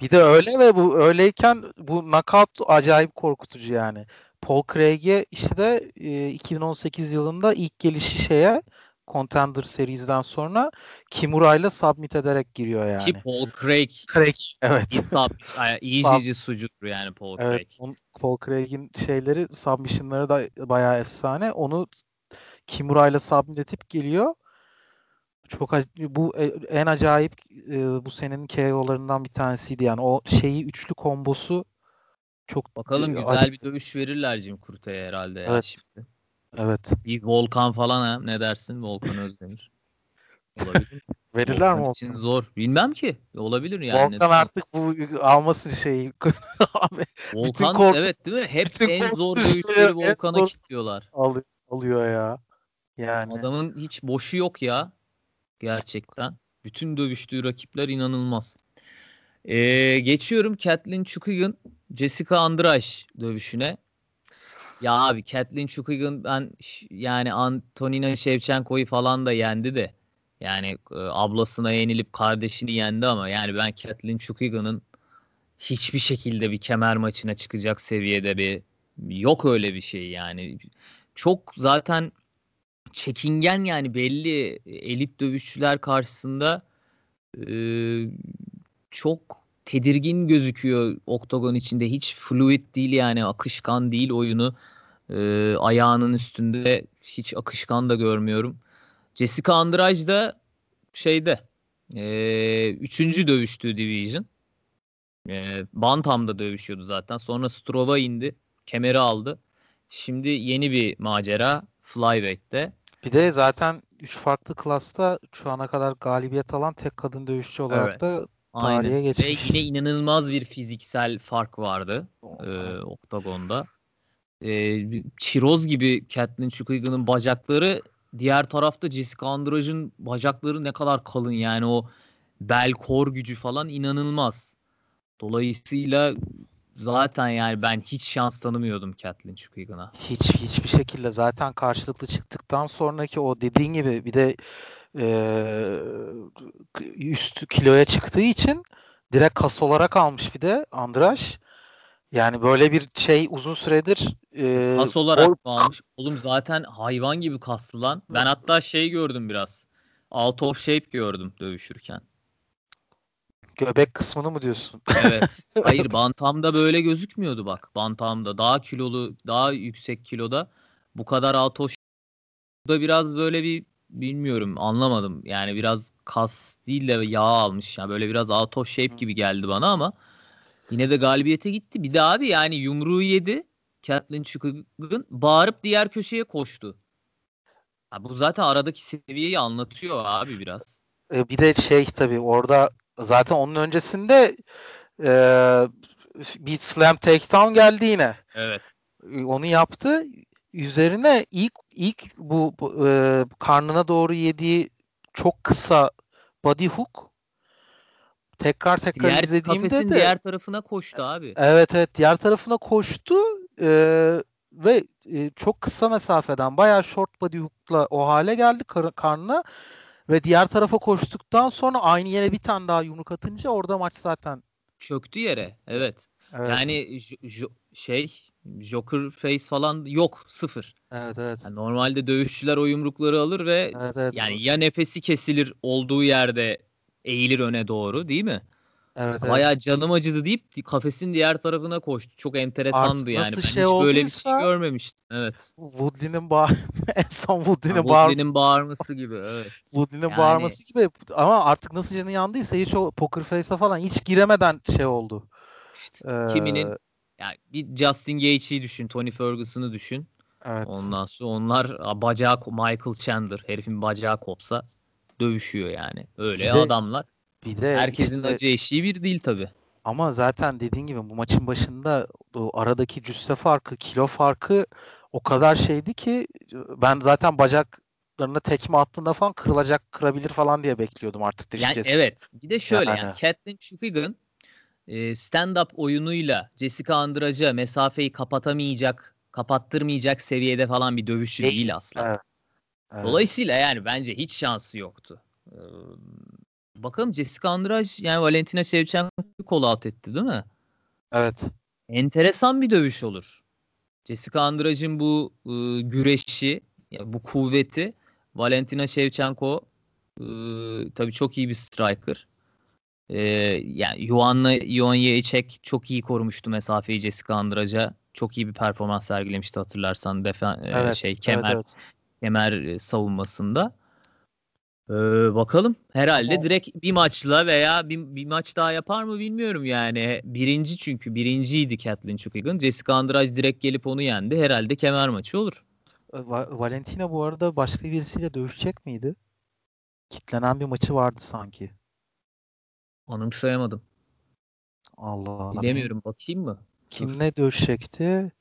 [SPEAKER 2] bir de öyle ve bu öyleyken bu knockout acayip korkutucu yani. Paul Craig'e işte de e, 2018 yılında ilk gelişi şeye Contender serisinden sonra Kimura ile submit ederek giriyor yani.
[SPEAKER 1] Ki Paul Craig.
[SPEAKER 2] Craig evet.
[SPEAKER 1] iyi iyice sucudur yani Paul evet, Craig.
[SPEAKER 2] On, Paul Craig'in şeyleri submission'ları da bayağı efsane. Onu Kimura ile submit edip geliyor. Çok bu e, en acayip e, bu senenin KO'larından bir tanesiydi yani. O şeyi üçlü kombosu çok
[SPEAKER 1] Bakalım güzel acayip. bir dövüş verirler Jim Kurta'ya herhalde evet. ya şimdi.
[SPEAKER 2] Evet.
[SPEAKER 1] Bir Volkan falan ha. Ne dersin Volkan Özdemir?
[SPEAKER 2] Olabilir. Verirler mi Volkan?
[SPEAKER 1] için zor. Bilmem ki. Olabilir yani.
[SPEAKER 2] Volkan artık bu almasın şeyi.
[SPEAKER 1] Abi, Volkan kork- evet değil mi? Hep en zor dövüşleri Volkan'a kilitliyorlar.
[SPEAKER 2] Alıyor, alıyor ya. Yani.
[SPEAKER 1] Adamın hiç boşu yok ya. Gerçekten. Bütün dövüştüğü rakipler inanılmaz. Ee, geçiyorum Kathleen Chukagan Jessica Andrade dövüşüne. Ya abi Kathleen Chukagan ben yani Antonina Shevchenko'yu falan da yendi de yani e, ablasına yenilip kardeşini yendi ama yani ben Kathleen Chukagan'ın hiçbir şekilde bir kemer maçına çıkacak seviyede bir yok öyle bir şey yani. Çok zaten çekingen yani belli elit dövüşçüler karşısında e, çok tedirgin gözüküyor oktagon içinde. Hiç fluid değil yani akışkan değil oyunu. E, ayağının üstünde hiç akışkan da görmüyorum. Jessica Andrade da şeyde e, üçüncü dövüştüğü division. E, Bantam'da dövüşüyordu zaten. Sonra Strova indi. Kemeri aldı. Şimdi yeni bir macera Flyweight'te.
[SPEAKER 2] Bir de zaten 3 farklı klasta şu ana kadar galibiyet alan tek kadın dövüşçü olarak evet. da tarihe Aynen. geçmiş.
[SPEAKER 1] Ve yine inanılmaz bir fiziksel fark vardı e, oktagonda. E, çiroz gibi Catelyn Chukwue'nin bacakları diğer tarafta Jessica Andrade'ın bacakları ne kadar kalın yani o bel kor gücü falan inanılmaz. Dolayısıyla zaten yani ben hiç şans tanımıyordum Catelyn Chukwue'na.
[SPEAKER 2] Hiç hiçbir şekilde zaten karşılıklı çıktıktan sonraki o dediğin gibi bir de e, üst kiloya çıktığı için direkt kas olarak almış bir de Andraş. Yani böyle bir şey uzun süredir
[SPEAKER 1] e, kas olarak or- almış. Oğlum zaten hayvan gibi kaslı lan. Ben hatta şey gördüm biraz. Out of shape gördüm dövüşürken.
[SPEAKER 2] Göbek kısmını mı diyorsun?
[SPEAKER 1] Evet. Hayır Bantam'da böyle gözükmüyordu bak. Bantam'da daha kilolu, daha yüksek kiloda bu kadar out of da biraz böyle bir bilmiyorum anlamadım. Yani biraz kas değil de yağ almış. Yani böyle biraz out of shape gibi geldi bana ama yine de galibiyete gitti. Bir de abi yani yumruğu yedi. Kathleen Chukwue'nin bağırıp diğer köşeye koştu. Ha, bu zaten aradaki seviyeyi anlatıyor abi biraz.
[SPEAKER 2] E, bir de şey tabii orada zaten onun öncesinde e, bir slam takedown geldi yine.
[SPEAKER 1] Evet.
[SPEAKER 2] E, onu yaptı. Üzerine ilk ilk bu, bu e, karnına doğru yediği çok kısa body hook tekrar tekrar diğer, izlediğimde de
[SPEAKER 1] diğer tarafına koştu abi.
[SPEAKER 2] Evet evet diğer tarafına koştu e, ve e, çok kısa mesafeden bayağı short body hook'la o hale geldi kar- karnına ve diğer tarafa koştuktan sonra aynı yere bir tane daha yumruk atınca orada maç zaten
[SPEAKER 1] çöktü yere. Evet. evet. Yani şey Joker face falan yok sıfır.
[SPEAKER 2] Evet evet.
[SPEAKER 1] Yani normalde dövüşçüler o yumrukları alır ve evet, evet, yani evet. ya nefesi kesilir olduğu yerde eğilir öne doğru değil mi? Evet, Bayağı evet. canım acıdı deyip kafesin diğer tarafına koştu. Çok enteresandı Artık yani. Ben şey hiç böyle bir şey görmemiştim. Evet.
[SPEAKER 2] Woodley'nin bağ en son Woodley'nin
[SPEAKER 1] bağır Woodley'nin bağırması gibi. Evet.
[SPEAKER 2] Woodley'nin yani... bağırması gibi ama artık nasıl canı yandıysa hiç o Poker Face'a falan hiç giremeden şey oldu.
[SPEAKER 1] İşte, ee... Kiminin yani bir Justin Gaethje'yi düşün, Tony Ferguson'ı düşün. Evet. Ondan sonra onlar bacağı Michael Chandler herifin bacağı kopsa dövüşüyor yani. Öyle bir adamlar. bir de herkesin işte, acı eşiği bir değil tabi.
[SPEAKER 2] Ama zaten dediğin gibi bu maçın başında o aradaki cüsse farkı, kilo farkı o kadar şeydi ki ben zaten bacaklarına tekme attığında falan kırılacak, kırabilir falan diye bekliyordum artık
[SPEAKER 1] yani evet. Bir de şöyle yani, yani Catelyn Chupigan stand-up oyunuyla Jessica Andrade'a mesafeyi kapatamayacak, kapattırmayacak seviyede falan bir dövüşçü değil, değil aslında. Evet. Evet. Dolayısıyla yani bence hiç şansı yoktu. Ee, bakalım Jessica Andrade yani Valentina Shevchenko'yu call out etti değil mi?
[SPEAKER 2] Evet.
[SPEAKER 1] Enteresan bir dövüş olur. Jessica Andrade'in bu e, güreşi, yani bu kuvveti Valentina Shevchenko e, tabii çok iyi bir striker. E, yani Yuan'la Yuan çok iyi korumuştu mesafeyi Jessica Andrade'a. Çok iyi bir performans sergilemişti hatırlarsan defen evet, şey kemer evet, evet. Kemer savunmasında. Ee, bakalım. Herhalde direkt bir maçla veya bir, bir maç daha yapar mı bilmiyorum yani. Birinci çünkü birinciydi Kathleen Chukagan. Jessica Andrade direkt gelip onu yendi. Herhalde kemer maçı olur.
[SPEAKER 2] Va- Valentina bu arada başka birisiyle dövüşecek miydi? Kitlenen bir maçı vardı sanki.
[SPEAKER 1] Anımsayamadım.
[SPEAKER 2] Allah Allah.
[SPEAKER 1] Bilemiyorum. Bakayım mı?
[SPEAKER 2] Kimle dövüşecekti?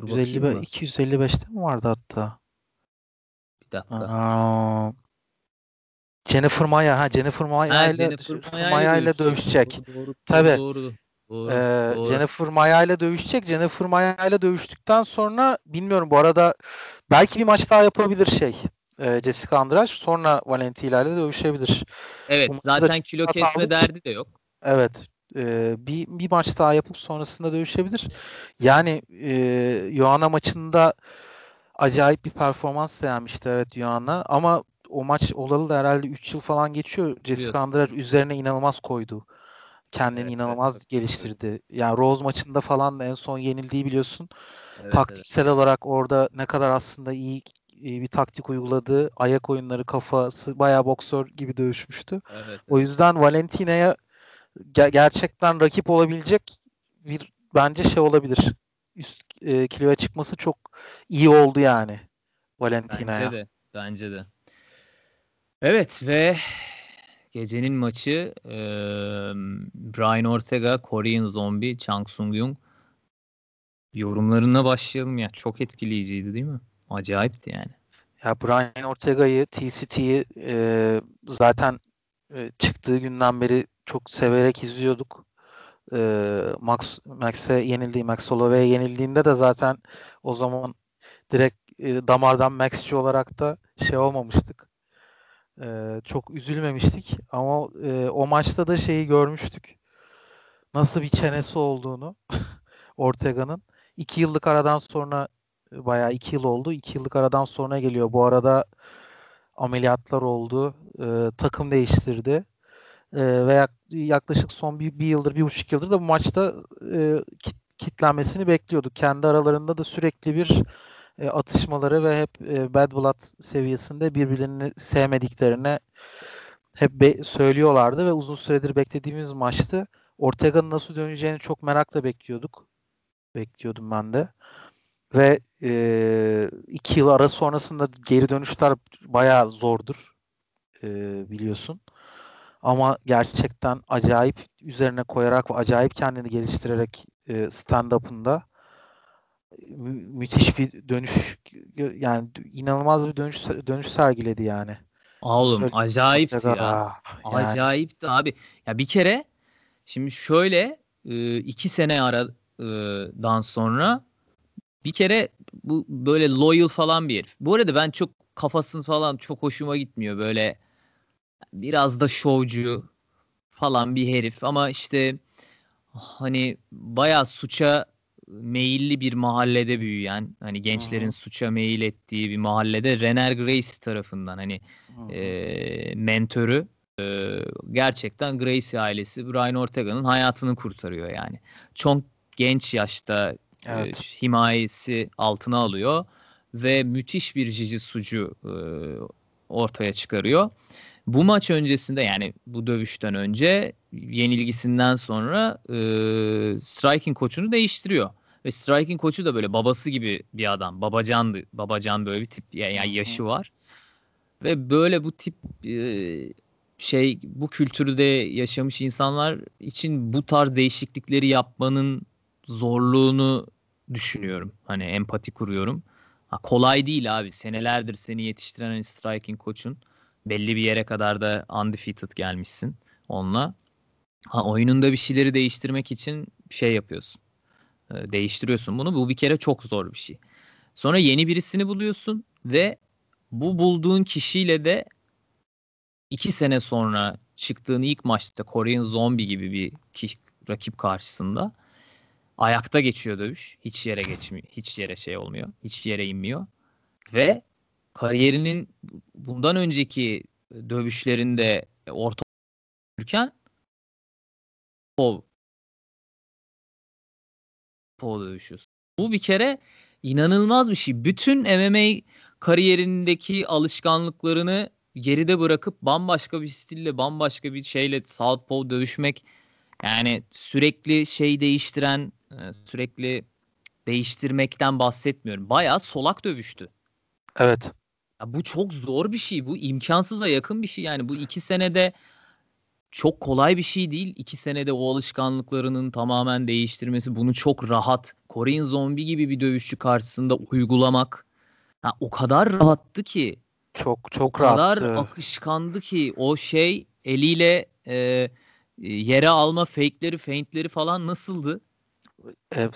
[SPEAKER 2] Dur 155, 255'te mi vardı hatta?
[SPEAKER 1] dakika. Aa,
[SPEAKER 2] Jennifer Maya ha Jennifer Maya ile Jennifer Maya ile dövüşecek. Doğru, doğru, Tabii. Doğru. Doğru, ee, doğru. Jennifer Maya ile dövüşecek. Jennifer Maya ile dövüştükten sonra bilmiyorum bu arada belki bir maç daha yapabilir şey. E, Jessica Andrade sonra Valentina ile dövüşebilir.
[SPEAKER 1] Evet zaten kilo kesme derdi de yok.
[SPEAKER 2] Evet. E, bir, bir maç daha yapıp sonrasında dövüşebilir. Yani e, Joanna maçında acayip bir performans sermişti evet Yuan'a ama o maç olalı da herhalde 3 yıl falan geçiyor. Jessica Andrade üzerine inanılmaz koydu. Kendini evet, inanılmaz evet, geliştirdi. Evet. Yani Rose maçında falan da en son yenildiği biliyorsun. Evet, Taktiksel evet. olarak orada ne kadar aslında iyi, iyi bir taktik uyguladığı, ayak oyunları, kafası bayağı boksör gibi dövüşmüştü. Evet, evet. O yüzden Valentina'ya ger- gerçekten rakip olabilecek bir bence şey olabilir. Üst e, kiloya çıkması çok iyi oldu yani Valentina'ya.
[SPEAKER 1] Bence de. Bence de. Evet ve gecenin maçı e, Brian Ortega, Korean Zombie, Chang Sung Yung yorumlarına başlayalım ya. Çok etkileyiciydi değil mi? Acayipti yani.
[SPEAKER 2] Ya Brian Ortega'yı, TCT'yi e, zaten e, çıktığı günden beri çok severek izliyorduk e, Max Max'e yenildiği, Max Holloway'e yenildiğinde de zaten o zaman direkt e, damardan Max'ci olarak da şey olmamıştık. E, çok üzülmemiştik ama e, o maçta da şeyi görmüştük. Nasıl bir çenesi olduğunu Ortega'nın. iki yıllık aradan sonra bayağı iki yıl oldu. iki yıllık aradan sonra geliyor. Bu arada ameliyatlar oldu. E, takım değiştirdi e, ve yaklaşık son bir, bir yıldır, bir buçuk yıldır da bu maçta e, kit, kitlenmesini bekliyorduk. Kendi aralarında da sürekli bir e, atışmaları ve hep e, bad blood seviyesinde birbirlerini sevmediklerini hep be- söylüyorlardı ve uzun süredir beklediğimiz maçtı. Ortega'nın nasıl döneceğini çok merakla bekliyorduk. Bekliyordum ben de. Ve e, iki yıl ara sonrasında geri dönüşler bayağı zordur. E, biliyorsun. Ama gerçekten acayip üzerine koyarak ve acayip kendini geliştirerek e, stand-up'ında mü- müthiş bir dönüş yani inanılmaz bir dönüş dönüş sergiledi yani.
[SPEAKER 1] Oğlum Söyle, acayipti ya. Yani. Acayipti abi. Ya bir kere şimdi şöyle e, iki sene aradan sonra bir kere bu böyle loyal falan bir herif. Bu arada ben çok kafasını falan çok hoşuma gitmiyor böyle biraz da şovcu falan bir herif ama işte hani bayağı suça meyilli bir mahallede büyüyen hani gençlerin Hı-hı. suça meyil ettiği bir mahallede Renner Grace tarafından hani e, mentörü e, gerçekten Gracie ailesi Brian Ortega'nın hayatını kurtarıyor yani. Çok genç yaşta evet. e, himayesi altına alıyor ve müthiş bir cici sucu e, ortaya çıkarıyor. Bu maç öncesinde yani bu dövüşten önce yenilgisinden sonra e, striking koçunu değiştiriyor. Ve striking koçu da böyle babası gibi bir adam. Babacandı. Babacan böyle bir tip. Yani yaşı var. Ve böyle bu tip e, şey bu kültürde yaşamış insanlar için bu tarz değişiklikleri yapmanın zorluğunu düşünüyorum. Hani empati kuruyorum. Ha, kolay değil abi. Senelerdir seni yetiştiren hani striking koçun belli bir yere kadar da undefeated gelmişsin onunla. Ha, oyununda bir şeyleri değiştirmek için şey yapıyorsun. E, değiştiriyorsun bunu. Bu bir kere çok zor bir şey. Sonra yeni birisini buluyorsun ve bu bulduğun kişiyle de iki sene sonra çıktığın ilk maçta Korean Zombie gibi bir ki, rakip karşısında ayakta geçiyor dövüş. Hiç yere geçmiyor. Hiç yere şey olmuyor. Hiç yere inmiyor. Ve kariyerinin bundan önceki dövüşlerinde orta o o dövüşüyorsun. Bu bir kere inanılmaz bir şey. Bütün MMA kariyerindeki alışkanlıklarını geride bırakıp bambaşka bir stille, bambaşka bir şeyle Southpaw dövüşmek yani sürekli şey değiştiren, e, sürekli değiştirmekten bahsetmiyorum. Bayağı solak dövüştü.
[SPEAKER 2] Evet.
[SPEAKER 1] Ya bu çok zor bir şey. Bu imkansıza yakın bir şey. Yani bu iki senede çok kolay bir şey değil. İki senede o alışkanlıklarının tamamen değiştirmesi. Bunu çok rahat. Korean Zombie gibi bir dövüşçü karşısında uygulamak. Ha, o kadar rahattı ki.
[SPEAKER 2] Çok çok
[SPEAKER 1] o rahattı. kadar akışkandı ki o şey eliyle e, yere alma fake'leri, feintleri falan nasıldı?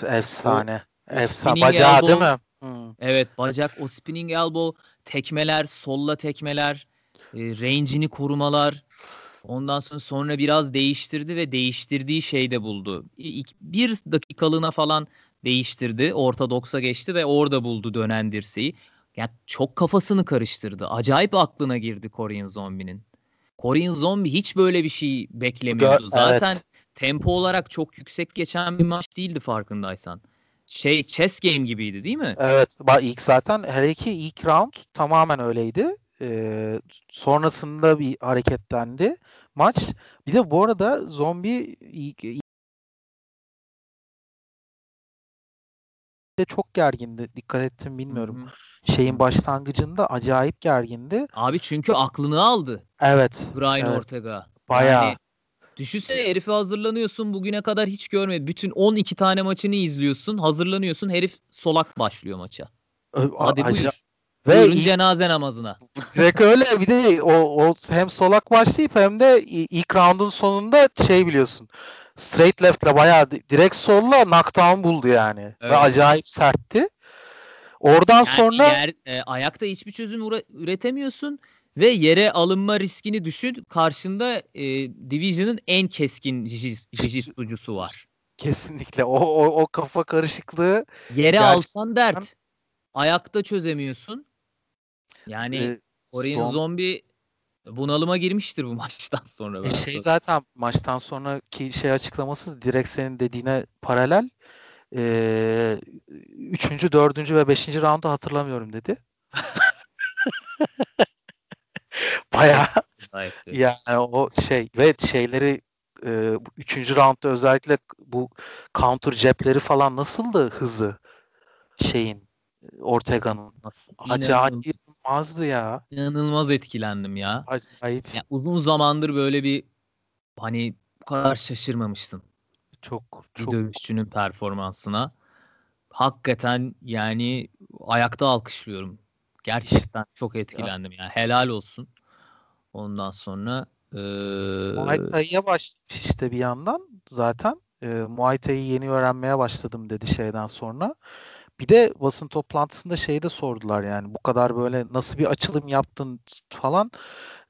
[SPEAKER 2] efsane. O, efsane. Bacağı elbow, değil mi?
[SPEAKER 1] Hmm. Evet bacak o spinning elbow tekmeler, solla tekmeler, e, range'ini korumalar. Ondan sonra sonra biraz değiştirdi ve değiştirdiği şeyde buldu. Bir dakikalığına falan değiştirdi. Ortodoksa geçti ve orada buldu dönen dirseği. Yani çok kafasını karıştırdı. Acayip aklına girdi Korean Zombie'nin. Korean Zombie hiç böyle bir şey beklemiyordu. Zaten evet. tempo olarak çok yüksek geçen bir maç değildi farkındaysan. Şey chess game gibiydi değil mi?
[SPEAKER 2] Evet. ilk zaten her iki ilk round tamamen öyleydi. Ee, sonrasında bir hareketlendi maç. Bir de bu arada zombi ilk, de çok gergindi. Dikkat ettim bilmiyorum. Hı-hı. Şeyin başlangıcında acayip gergindi.
[SPEAKER 1] Abi çünkü aklını aldı.
[SPEAKER 2] Evet.
[SPEAKER 1] Brian
[SPEAKER 2] evet.
[SPEAKER 1] Ortega.
[SPEAKER 2] Bayağı. Yani,
[SPEAKER 1] düşünsene herifi hazırlanıyorsun. Bugüne kadar hiç görmedi. Bütün 12 tane maçını izliyorsun. Hazırlanıyorsun. Herif solak başlıyor maça. Hadi Aca- buyur. Ve Buyurun cenaze namazına.
[SPEAKER 2] Direkt öyle bir de o, o hem solak başlayıp hem de ilk roundun sonunda şey biliyorsun. Straight left'le bayağı direkt solla knockdown buldu yani. Evet. Ve acayip sertti. Oradan yani sonra yer,
[SPEAKER 1] e, ayakta hiçbir çözüm üretemiyorsun ve yere alınma riskini düşün. Karşında e, Division'ın en keskin jiu-jitsucusu var.
[SPEAKER 2] Kesinlikle. O, o, o kafa karışıklığı.
[SPEAKER 1] Yere gerçekten... alsan dert. Ayakta çözemiyorsun. Yani ee, Korean son... Zombie bunalıma girmiştir bu maçtan sonra.
[SPEAKER 2] E şey zaten maçtan sonraki şey açıklaması direkt senin dediğine paralel. Ee, üçüncü, dördüncü ve beşinci roundu hatırlamıyorum dedi. Baya yani o şey ve şeyleri e, üçüncü roundda özellikle bu counter cepleri falan nasıldı hızı şeyin Ortega'nın. Acayip inanılmazdı ya.
[SPEAKER 1] İnanılmaz etkilendim ya.
[SPEAKER 2] Acayip.
[SPEAKER 1] Ya uzun zamandır böyle bir hani bu kadar şaşırmamıştım.
[SPEAKER 2] Çok
[SPEAKER 1] bir
[SPEAKER 2] çok
[SPEAKER 1] dövüşçünün performansına. Hakikaten yani ayakta alkışlıyorum. Gerçekten çok etkilendim ya. yani. Helal olsun. Ondan sonra ee...
[SPEAKER 2] Muay Thai'ye başlamış işte bir yandan zaten. E, Muay Thai'yi yeni öğrenmeye başladım dedi şeyden sonra. Bir de basın toplantısında şeyi de sordular yani bu kadar böyle nasıl bir açılım yaptın falan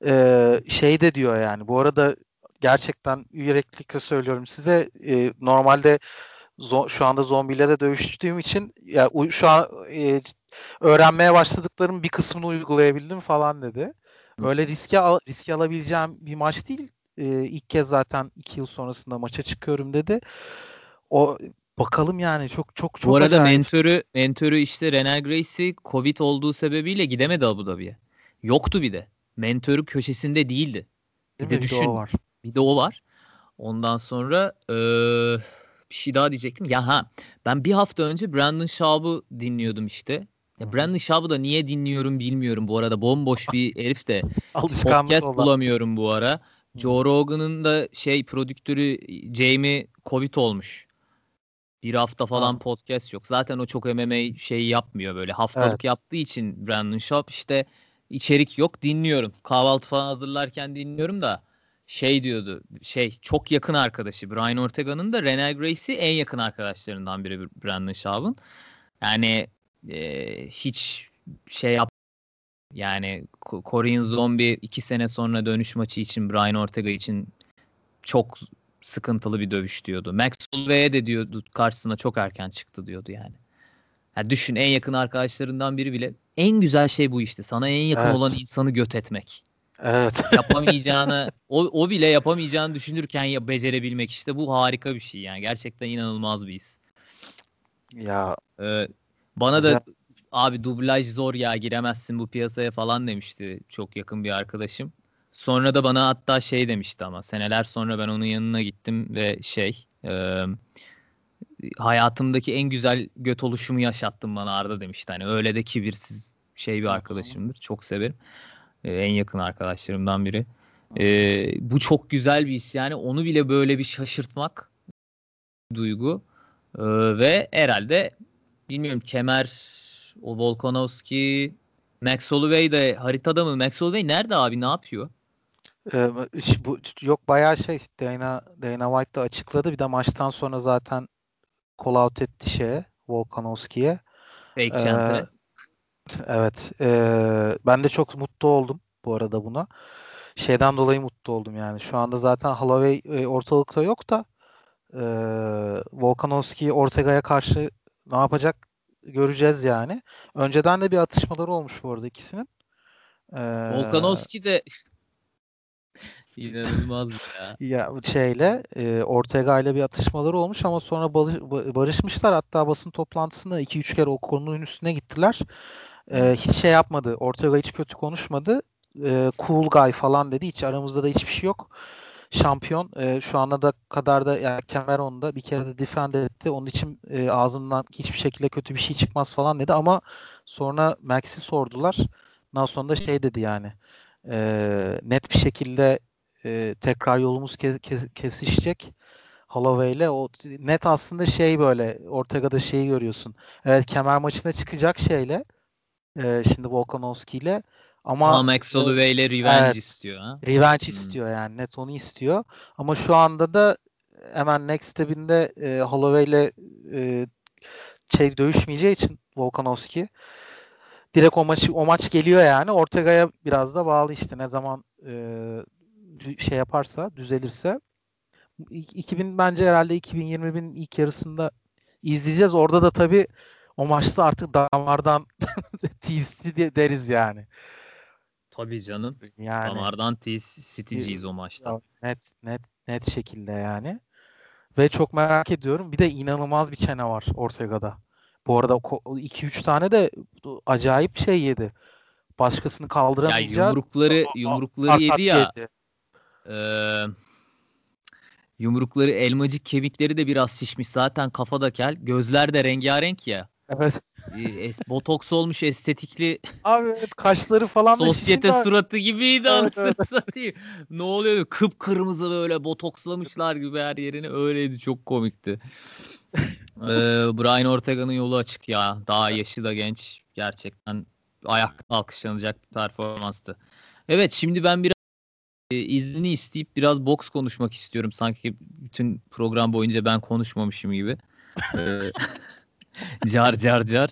[SPEAKER 2] ee, şey de diyor yani bu arada gerçekten yüreklilikle söylüyorum size e, normalde zo- şu anda zombiyle de dövüştüğüm için ya u- şu an e, öğrenmeye başladıklarım bir kısmını uygulayabildim falan dedi. Böyle riske al- riske alabileceğim bir maç değil. E, ilk kez zaten iki yıl sonrasında maça çıkıyorum dedi. O Bakalım yani çok çok çok
[SPEAKER 1] Bu arada acayip. mentörü mentörü işte Renal Gracie Covid olduğu sebebiyle gidemedi Abu Dhabi'ye. Yoktu bir de. Mentörü köşesinde değildi. Bir de düşün. Bir de o var. Bir de o var. Ondan sonra ee, bir şey daha diyecektim. Ya ha ben bir hafta önce Brandon Schaub'u dinliyordum işte. Ya Brandon Schaub'u da niye dinliyorum bilmiyorum bu arada. Bomboş bir herif de. Podcast olan. bulamıyorum bu ara. Joe Rogan'ın da şey prodüktörü Jamie Covid olmuş. Bir hafta falan ha. podcast yok. Zaten o çok MMA şey yapmıyor böyle. Haftalık evet. yaptığı için Brandon Schaub işte içerik yok dinliyorum. Kahvaltı falan hazırlarken dinliyorum da şey diyordu. Şey çok yakın arkadaşı Brian Ortega'nın da Renee Gracie en yakın arkadaşlarından biri Brandon Schaub'un. Yani e, hiç şey yap yani Korean Zombie iki sene sonra dönüş maçı için Brian Ortega için çok sıkıntılı bir dövüş diyordu. Max Holloway'e de diyordu karşısına çok erken çıktı diyordu yani. yani. Düşün en yakın arkadaşlarından biri bile en güzel şey bu işte. Sana en yakın evet. olan insanı göt etmek.
[SPEAKER 2] Evet.
[SPEAKER 1] Yapamayacağını o, o bile yapamayacağını düşünürken ya becerebilmek işte bu harika bir şey yani. Gerçekten inanılmaz bir his.
[SPEAKER 2] Ya
[SPEAKER 1] ee, bana da abi dublaj zor ya giremezsin bu piyasaya falan demişti çok yakın bir arkadaşım. Sonra da bana hatta şey demişti ama seneler sonra ben onun yanına gittim ve şey e, hayatımdaki en güzel göt oluşumu yaşattın bana Arda demişti. Hani öyle de kibirsiz şey bir arkadaşımdır. Çok severim. E, en yakın arkadaşlarımdan biri. E, bu çok güzel bir his yani onu bile böyle bir şaşırtmak duygu. E, ve herhalde bilmiyorum kemer o Volkanovski Max Holloway de haritada mı? Max Holloway nerede abi? Ne yapıyor?
[SPEAKER 2] Ee, bu yok bayağı şey Dana Dana White da açıkladı. Bir de maçtan sonra zaten call out etti şeye Volkanovski'ye.
[SPEAKER 1] Fake ee,
[SPEAKER 2] Evet. E, ben de çok mutlu oldum bu arada buna. Şeyden dolayı mutlu oldum yani. Şu anda zaten Holloway e, ortalıkta yok da e, Volkanovski Ortega'ya karşı ne yapacak göreceğiz yani. Önceden de bir atışmaları olmuş bu arada ikisinin.
[SPEAKER 1] Ee, Volkanovski de inanılmaz ya.
[SPEAKER 2] ya şeyle e, Ortega ile bir atışmaları olmuş ama sonra barışmışlar. Hatta basın toplantısında 2-3 kere o konunun üstüne gittiler. E, hiç şey yapmadı. Ortega hiç kötü konuşmadı. E, cool guy falan dedi. Hiç aramızda da hiçbir şey yok şampiyon. E, şu ana da kadar da yani Cameron'da bir kere de defend etti. Onun için e, ağzımdan hiçbir şekilde kötü bir şey çıkmaz falan dedi ama sonra Max'i sordular. Ondan sonra da şey dedi yani e, net bir şekilde e, tekrar yolumuz kes, kes, kesişecek. Holloway ile o net aslında şey böyle Ortega'da şeyi görüyorsun. Evet kemer maçına çıkacak şeyle e, şimdi Volkanovski ile ama,
[SPEAKER 1] Ama Max Holloway ile revenge evet, istiyor. Ha?
[SPEAKER 2] Revenge hmm. istiyor yani. Net onu istiyor. Ama şu anda da hemen next step'inde e, Holloway ile e, şey dövüşmeyeceği için Volkanovski direkt o maç o maç geliyor yani. Ortega'ya biraz da bağlı işte ne zaman e, şey yaparsa, düzelirse 2000 bence herhalde 2020'nin ilk yarısında izleyeceğiz. Orada da tabii o maçta artık damardan TST deriz yani.
[SPEAKER 1] Tabii canım. Yani Damardan City'ciyiz o maçta.
[SPEAKER 2] Net net net şekilde yani. Ve çok merak ediyorum. Bir de inanılmaz bir çene var Ortega'da. Bu arada 2-3 tane de acayip şey yedi. Başkasını kaldıramayacağı.
[SPEAKER 1] Ya yumrukları yumrukları yedi ya. Yedi. E, yumrukları elmacık kemikleri de biraz şişmiş. Zaten kafada kel. Gözler de rengarenk ya.
[SPEAKER 2] Evet.
[SPEAKER 1] Es, botoks olmuş estetikli.
[SPEAKER 2] Abi evet kaşları falan
[SPEAKER 1] da Sosyete suratı gibiydi evet, evet. satayım. Ne oluyor? Kıpkırmızı böyle botokslamışlar gibi her yerini. Öyleydi çok komikti. ee, Brian Ortega'nın yolu açık ya. Daha yaşı da genç. Gerçekten ayak alkışlanacak bir performanstı. Evet şimdi ben biraz e, izni isteyip biraz boks konuşmak istiyorum. Sanki bütün program boyunca ben konuşmamışım gibi. Ee, car car car.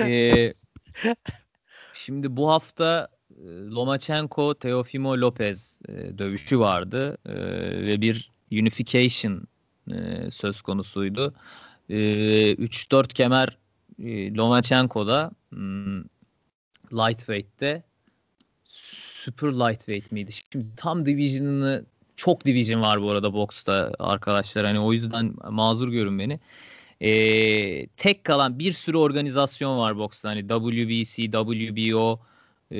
[SPEAKER 1] Ee, şimdi bu hafta e, Lomachenko Teofimo Lopez e, dövüşü vardı e, ve bir unification e, söz konusuydu. E, 3-4 kemer Lomachenko'da hmm, lightweight'te super lightweight miydi? Şimdi tam division'ını çok division var bu arada boksta arkadaşlar. Hani o yüzden mazur görün beni. E, tek kalan bir sürü organizasyon var boksta. Hani WBC, WBO e,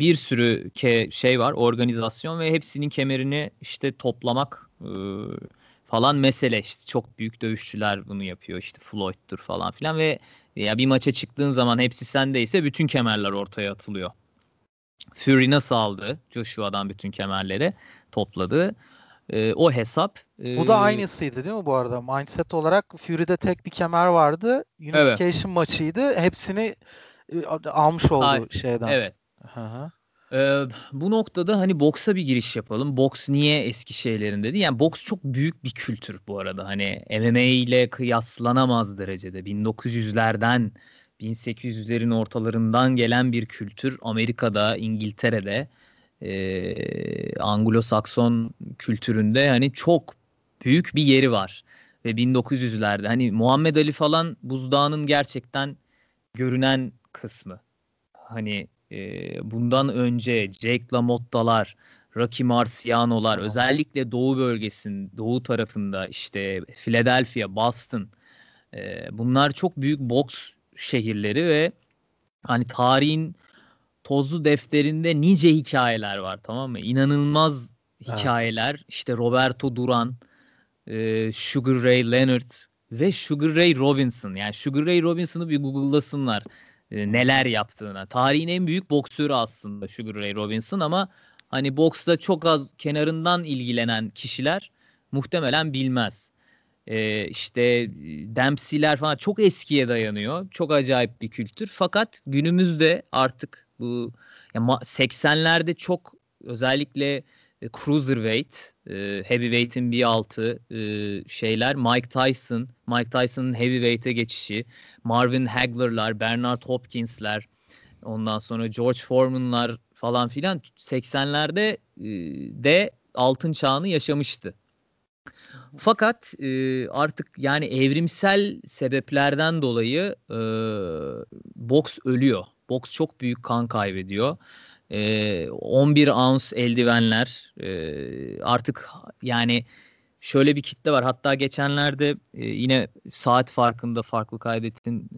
[SPEAKER 1] bir sürü ke, şey var organizasyon ve hepsinin kemerini işte toplamak e, falan mesele işte çok büyük dövüşçüler bunu yapıyor işte Floyd'dur falan filan ve ya bir maça çıktığın zaman hepsi sendeyse bütün kemerler ortaya atılıyor. Fury nasıl aldı Joshua'dan bütün kemerleri topladı. E, o hesap.
[SPEAKER 2] E, bu da aynısıydı değil mi bu arada? Mindset olarak Fury'de tek bir kemer vardı. Unification evet. maçıydı. Hepsini e, almış oldu Hayır. şeyden.
[SPEAKER 1] Evet. Hı hı. Ee, bu noktada hani boksa bir giriş yapalım. Boks niye eski şeylerin dedi. Yani boks çok büyük bir kültür bu arada. Hani MMA ile kıyaslanamaz derecede. 1900'lerden 1800'lerin ortalarından gelen bir kültür. Amerika'da, İngiltere'de, e, Anglo-Sakson kültüründe hani çok büyük bir yeri var. Ve 1900'lerde hani Muhammed Ali falan buzdağının gerçekten görünen kısmı. Hani e, bundan önce Jake LaMotta'lar, Rocky Marciano'lar özellikle doğu bölgesinin doğu tarafında işte Philadelphia, Boston e, bunlar çok büyük boks şehirleri ve hani tarihin tozlu defterinde nice hikayeler var tamam mı? İnanılmaz hikayeler. Evet. İşte Roberto Duran, e, Sugar Ray Leonard ve Sugar Ray Robinson. Yani Sugar Ray Robinson'ı bir Google'lasınlar e, neler yaptığına. Tarihin en büyük boksörü aslında Sugar Ray Robinson ama hani boksta çok az kenarından ilgilenen kişiler muhtemelen bilmez. E, işte Dempsey'ler falan çok eskiye dayanıyor. Çok acayip bir kültür. Fakat günümüzde artık bu yani 80'lerde çok özellikle e, cruiserweight, e, heavyweight'in bir altı e, şeyler Mike Tyson, Mike Tyson'ın heavyweight'e geçişi, Marvin Hagler'lar, Bernard Hopkins'ler, ondan sonra George Foreman'lar falan filan 80'lerde e, de altın çağını yaşamıştı. Fakat e, artık yani evrimsel sebeplerden dolayı e, boks ölüyor. Boks çok büyük kan kaybediyor. 11 ounce eldivenler artık yani şöyle bir kitle var. Hatta geçenlerde yine saat farkında farklı kaydetin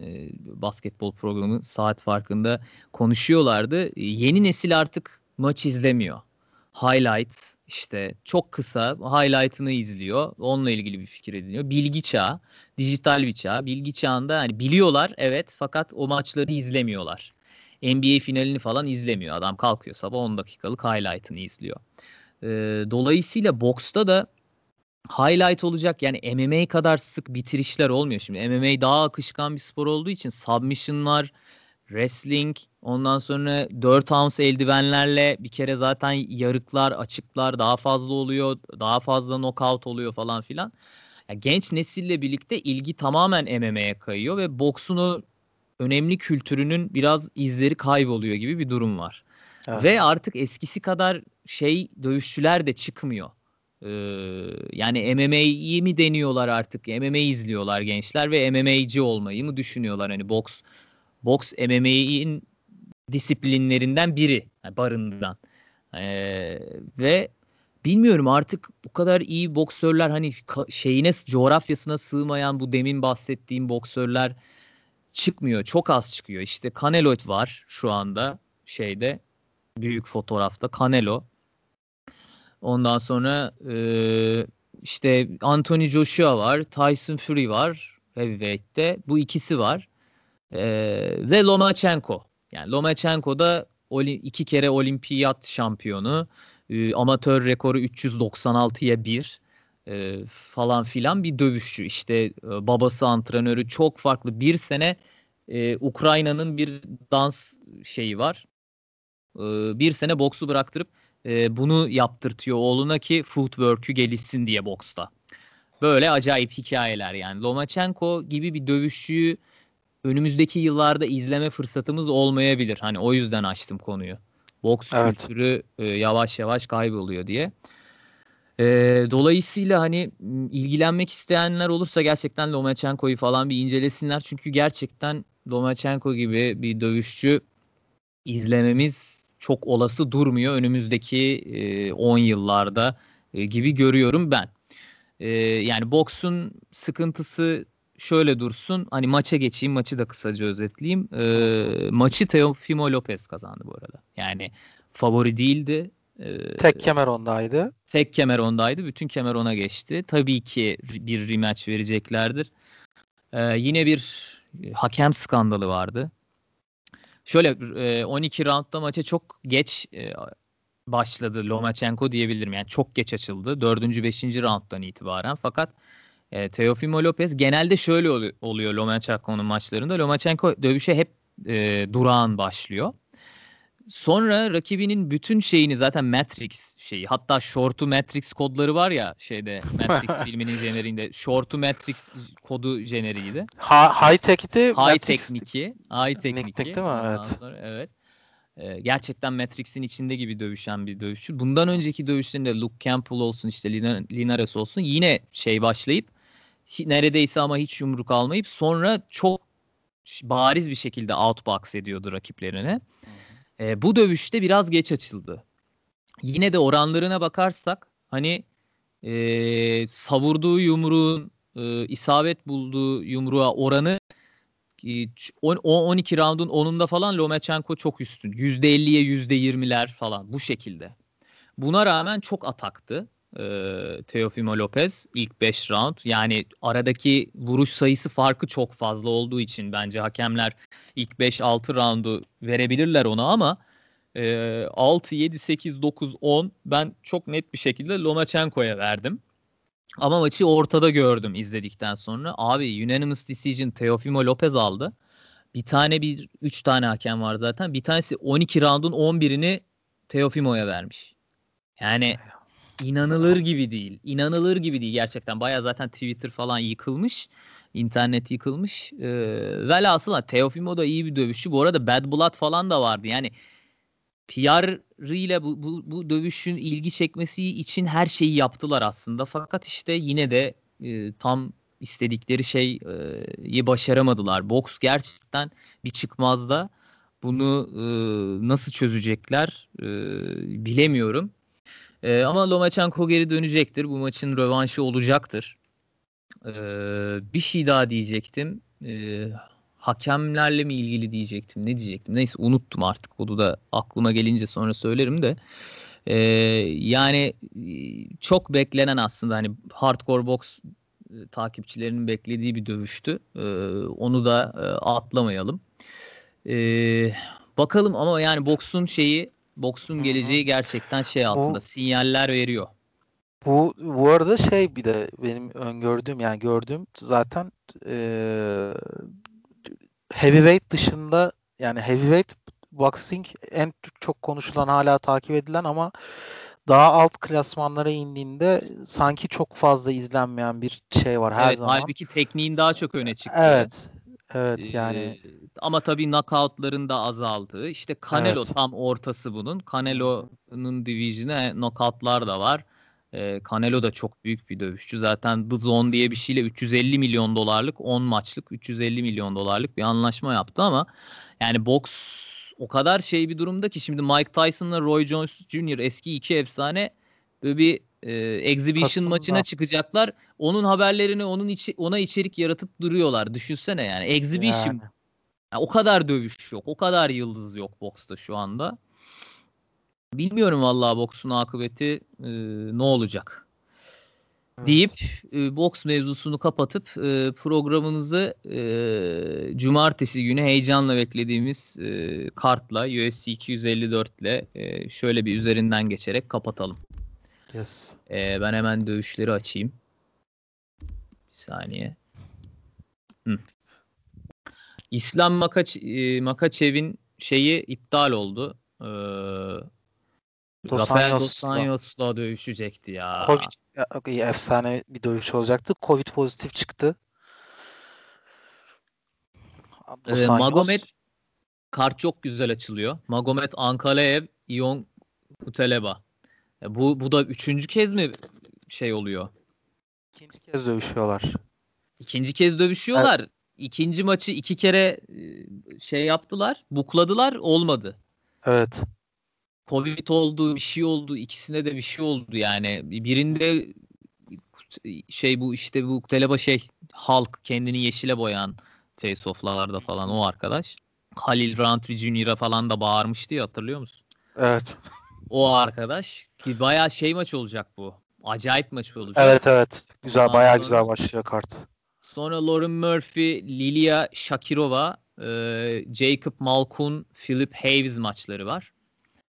[SPEAKER 1] basketbol programı saat farkında konuşuyorlardı. yeni nesil artık maç izlemiyor. Highlight işte çok kısa highlight'ını izliyor. Onunla ilgili bir fikir ediniyor. Bilgi çağı, dijital bir çağ. Bilgi çağında hani biliyorlar evet fakat o maçları izlemiyorlar. NBA finalini falan izlemiyor. Adam kalkıyor sabah 10 dakikalık highlight'ını izliyor. E, dolayısıyla boksta da highlight olacak yani MMA kadar sık bitirişler olmuyor. Şimdi MMA daha akışkan bir spor olduğu için submission'lar, wrestling, ondan sonra 4 ounce eldivenlerle bir kere zaten yarıklar, açıklar daha fazla oluyor. Daha fazla knockout oluyor falan filan. Yani genç nesille birlikte ilgi tamamen MMA'ye kayıyor ve boksunu önemli kültürünün biraz izleri kayboluyor gibi bir durum var. Evet. Ve artık eskisi kadar şey dövüşçüler de çıkmıyor. Ee, yani MMA'yi mi deniyorlar artık? MMA izliyorlar gençler ve MMA'ci olmayı mı düşünüyorlar? Hani boks boks MMA'in disiplinlerinden biri yani barından. Ee, ve bilmiyorum artık bu kadar iyi boksörler hani şeyine coğrafyasına sığmayan bu demin bahsettiğim boksörler çıkmıyor. Çok az çıkıyor. İşte Canelo var şu anda şeyde büyük fotoğrafta Canelo. Ondan sonra e, işte Anthony Joshua var, Tyson Fury var heavyweight'te. Bu ikisi var. E, ve Lomachenko. Yani Lomachenko da iki kere olimpiyat şampiyonu. E, amatör rekoru 396'ya 1 e, falan filan bir dövüşçü. İşte e, babası antrenörü çok farklı. Bir sene e, Ukrayna'nın bir dans şeyi var. E, bir sene boksu bıraktırıp e, bunu yaptırtıyor oğluna ki footwork'ü gelişsin diye boksta. Böyle acayip hikayeler yani. Lomachenko gibi bir dövüşçüyü önümüzdeki yıllarda izleme fırsatımız olmayabilir. Hani o yüzden açtım konuyu. Boks evet. kültürü e, yavaş yavaş kayboluyor diye. E, dolayısıyla hani ilgilenmek isteyenler olursa gerçekten Lomachenko'yu falan bir incelesinler. Çünkü gerçekten Lomachenko gibi bir dövüşçü izlememiz çok olası durmuyor önümüzdeki 10 e, yıllarda e, gibi görüyorum ben. E, yani boksun sıkıntısı şöyle dursun. Hani maça geçeyim, maçı da kısaca özetleyeyim. E, maçı Teofimo Lopez kazandı bu arada. Yani favori değildi
[SPEAKER 2] E, tek kemer ondaydı.
[SPEAKER 1] Tek kemer ondaydı. Bütün kemer ona geçti. Tabii ki bir rematch vereceklerdir. E, yine bir hakem skandalı vardı. Şöyle e, 12 roundda maça çok geç e, başladı Lomachenko diyebilirim. Yani çok geç açıldı. 4. 5. rounddan itibaren. Fakat e, Teofimo Lopez genelde şöyle oluyor, oluyor Lomachenko'nun maçlarında. Lomachenko dövüşe hep e, durağan başlıyor. Sonra rakibinin bütün şeyini zaten Matrix şeyi hatta Short'u Matrix kodları var ya şeyde Matrix filminin jeneriğinde Short'u Matrix kodu jeneriğiydi.
[SPEAKER 2] Ha, high tech'ti.
[SPEAKER 1] High tekniki. High tekniki.
[SPEAKER 2] değil mi? Evet.
[SPEAKER 1] Sonra, evet. Ee, gerçekten Matrix'in içinde gibi dövüşen bir dövüşçü. Bundan önceki dövüşlerinde Luke Campbell olsun işte Linares olsun yine şey başlayıp neredeyse ama hiç yumruk almayıp sonra çok bariz bir şekilde outbox ediyordu rakiplerine. E, bu dövüşte biraz geç açıldı. Yine de oranlarına bakarsak hani e, savurduğu yumruğun e, isabet bulduğu yumruğa oranı 12 roundun 10'unda falan Lomachenko çok üstün. %50'ye %20'ler falan bu şekilde. Buna rağmen çok ataktı e, Teofimo Lopez ilk 5 round. Yani aradaki vuruş sayısı farkı çok fazla olduğu için bence hakemler ilk 5-6 roundu verebilirler ona ama e, 6, 7, 8, 9, 10 ben çok net bir şekilde Lomachenko'ya verdim. Ama maçı ortada gördüm izledikten sonra. Abi unanimous decision Teofimo Lopez aldı. Bir tane bir üç tane hakem var zaten. Bir tanesi 12 roundun 11'ini Teofimo'ya vermiş. Yani inanılır gibi değil. İnanılır gibi değil gerçekten. Baya zaten Twitter falan yıkılmış. İnternet yıkılmış. Ee, velhasıl Teofimo da iyi bir dövüşçü. Bu arada Bad Blood falan da vardı. Yani PR ile bu, bu, bu dövüşün ilgi çekmesi için her şeyi yaptılar aslında. Fakat işte yine de e, tam istedikleri şeyi başaramadılar. Boks gerçekten bir çıkmazda. Bunu e, nasıl çözecekler e, bilemiyorum. E, ama Lomachenko geri dönecektir. Bu maçın rövanşı olacaktır. E, bir şey daha diyecektim. E, hakemlerle mi ilgili diyecektim. Ne diyecektim? Neyse unuttum artık. Onu da aklıma gelince sonra söylerim de. Ee, yani çok beklenen aslında hani hardcore box takipçilerinin beklediği bir dövüştü. Ee, onu da e, atlamayalım. Ee, bakalım ama yani boksun şeyi boksun geleceği gerçekten şey altında. Bu, sinyaller veriyor.
[SPEAKER 2] Bu bu arada şey bir de benim öngördüğüm yani gördüğüm zaten e, heavyweight dışında yani heavyweight boxing en çok konuşulan hala takip edilen ama daha alt klasmanlara indiğinde sanki çok fazla izlenmeyen bir şey var her
[SPEAKER 1] evet,
[SPEAKER 2] zaman.
[SPEAKER 1] Halbuki tekniğin daha çok öne çıktı.
[SPEAKER 2] Evet. Evet yani. Ee,
[SPEAKER 1] ama tabii knockoutların da azaldığı. İşte Canelo evet. tam ortası bunun. Canelo'nun division'e knockoutlar da var. Ee, Canelo da çok büyük bir dövüşçü. Zaten The Zone diye bir şeyle 350 milyon dolarlık 10 maçlık 350 milyon dolarlık bir anlaşma yaptı ama yani boks o kadar şey bir durumda ki şimdi Mike Tyson'la Roy Jones Jr. eski iki efsane böyle bir e, exhibition Kasım'da. maçına çıkacaklar. Onun haberlerini onun içi, ona içerik yaratıp duruyorlar. Düşünsene yani exhibition. Yani. Yani o kadar dövüş yok. O kadar yıldız yok boksta şu anda. Bilmiyorum vallahi boksun akıbeti e, ne olacak. Evet. deyip e, boks mevzusunu kapatıp e, programımızı e, cumartesi günü heyecanla beklediğimiz e, kartla UFC 254 ile e, şöyle bir üzerinden geçerek kapatalım.
[SPEAKER 2] Yes.
[SPEAKER 1] E, ben hemen dövüşleri açayım. Bir saniye. Hı. İslam Makaç, e, Makaçev'in şeyi iptal oldu. Ee, Rafael Dos Anjos'la dövüşecekti ya.
[SPEAKER 2] Covid efsane bir dövüş olacaktı. Covid pozitif çıktı.
[SPEAKER 1] Ee, Magomed kart çok güzel açılıyor. Magomed Ankalaev, Ion Kuteleba. Bu bu da üçüncü kez mi şey oluyor?
[SPEAKER 2] İkinci kez dövüşüyorlar.
[SPEAKER 1] İkinci kez dövüşüyorlar. Evet. İkinci maçı iki kere e, şey yaptılar, bukladılar, olmadı.
[SPEAKER 2] Evet.
[SPEAKER 1] Covid oldu, bir şey oldu. ikisine de bir şey oldu yani. Birinde şey bu işte bu Teleba şey halk kendini yeşile boyayan face-off'larda falan o arkadaş. Halil Roundtree Jr.'a falan da bağırmıştı ya hatırlıyor musun?
[SPEAKER 2] Evet.
[SPEAKER 1] o arkadaş. Ki bayağı şey maç olacak bu. Acayip maç olacak.
[SPEAKER 2] Evet evet. Güzel Ondan bayağı sonra, güzel başlıyor kart.
[SPEAKER 1] Sonra Lauren Murphy, Lilia Shakirova, e, Jacob Malkun, Philip Hayes maçları var.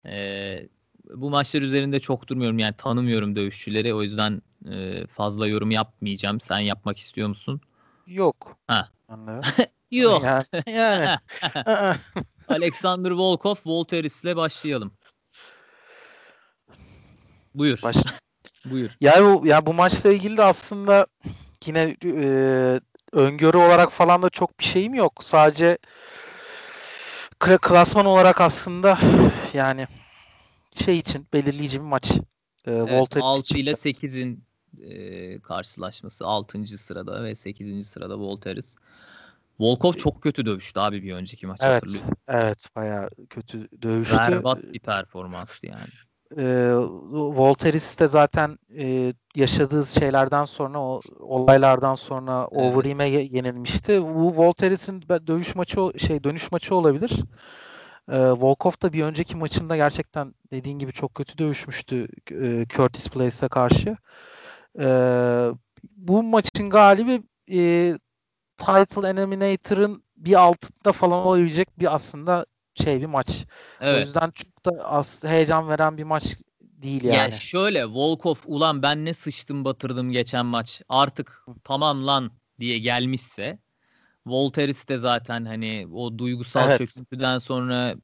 [SPEAKER 1] E, bu maçlar üzerinde çok durmuyorum yani tanımıyorum dövüşçüleri o yüzden e, fazla yorum yapmayacağım. Sen yapmak istiyor musun?
[SPEAKER 2] Yok.
[SPEAKER 1] Ha. Yok.
[SPEAKER 2] Yani. yani.
[SPEAKER 1] Alexander Volkov, Volteris ile başlayalım. Buyur. Baş... Buyur.
[SPEAKER 2] Ya bu ya bu maçla ilgili de aslında yine e, öngörü olarak falan da çok bir şeyim yok. Sadece klasman olarak aslında yani şey için belirleyici bir maç.
[SPEAKER 1] E, evet, 6 ile 8'in e, karşılaşması 6. sırada ve 8. sırada Volteris. Volkov çok kötü dövüştü abi bir önceki maç
[SPEAKER 2] evet, hatırlıyorum. Evet bayağı kötü dövüştü.
[SPEAKER 1] Berbat bir performanstı yani.
[SPEAKER 2] E, Volteris de zaten e, yaşadığı şeylerden sonra o olaylardan sonra evet. Overeem'e yenilmişti. Bu Volteris'in dövüş maçı şey dönüş maçı olabilir. E, Volkov da bir önceki maçında gerçekten dediğin gibi çok kötü dövüşmüştü e, Curtis Blaze'e karşı. E, bu maçın galibi e, Title Eliminator'ın bir altında falan olabilecek bir aslında şey bir maç. Evet. O yüzden çok da az heyecan veren bir maç değil yani. Yani
[SPEAKER 1] şöyle Volkov ulan ben ne sıçtım batırdım geçen maç artık tamam lan diye gelmişse Volteris de zaten hani o duygusal evet. çöküntüden sonra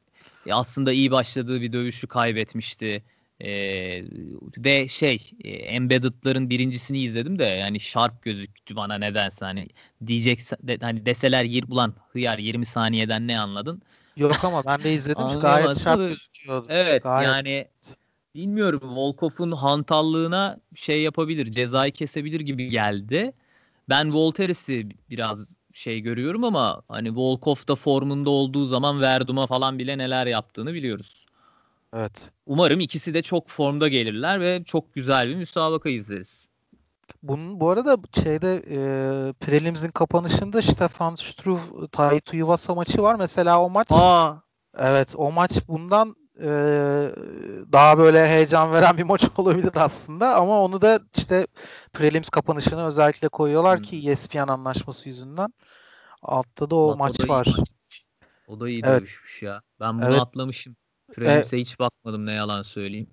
[SPEAKER 1] aslında iyi başladığı bir dövüşü kaybetmişti. Ee, ve şey e, Embedded'ların birincisini izledim de yani sharp gözüktü bana nedense hani diyecek de, hani deseler yir ulan hıyar 20 saniyeden ne anladın?
[SPEAKER 2] Yok ama ben de izledim gayet sharp gözüküyordu.
[SPEAKER 1] Evet gayet... yani bilmiyorum Volkov'un hantallığına şey yapabilir cezayı kesebilir gibi geldi. Ben Volteris'i biraz şey görüyorum ama hani Volkov da formunda olduğu zaman Verdum'a falan bile neler yaptığını biliyoruz.
[SPEAKER 2] Evet.
[SPEAKER 1] Umarım ikisi de çok formda gelirler ve çok güzel bir müsabaka izleriz.
[SPEAKER 2] Bunun bu arada şeyde e, prelims'in kapanışında Stefan Struve Taito Iwasa maçı var. Mesela o maç
[SPEAKER 1] Aa.
[SPEAKER 2] Evet, o maç bundan e, daha böyle heyecan veren bir maç olabilir aslında ama onu da işte prelims kapanışını özellikle koyuyorlar hmm. ki ESPN anlaşması yüzünden. Altta da o Bak, maç o da var. Maç.
[SPEAKER 1] O da iyi evet. dövüşmüş ya. Ben bunu evet. atlamışım. Prelims'e e, hiç bakmadım ne yalan söyleyeyim.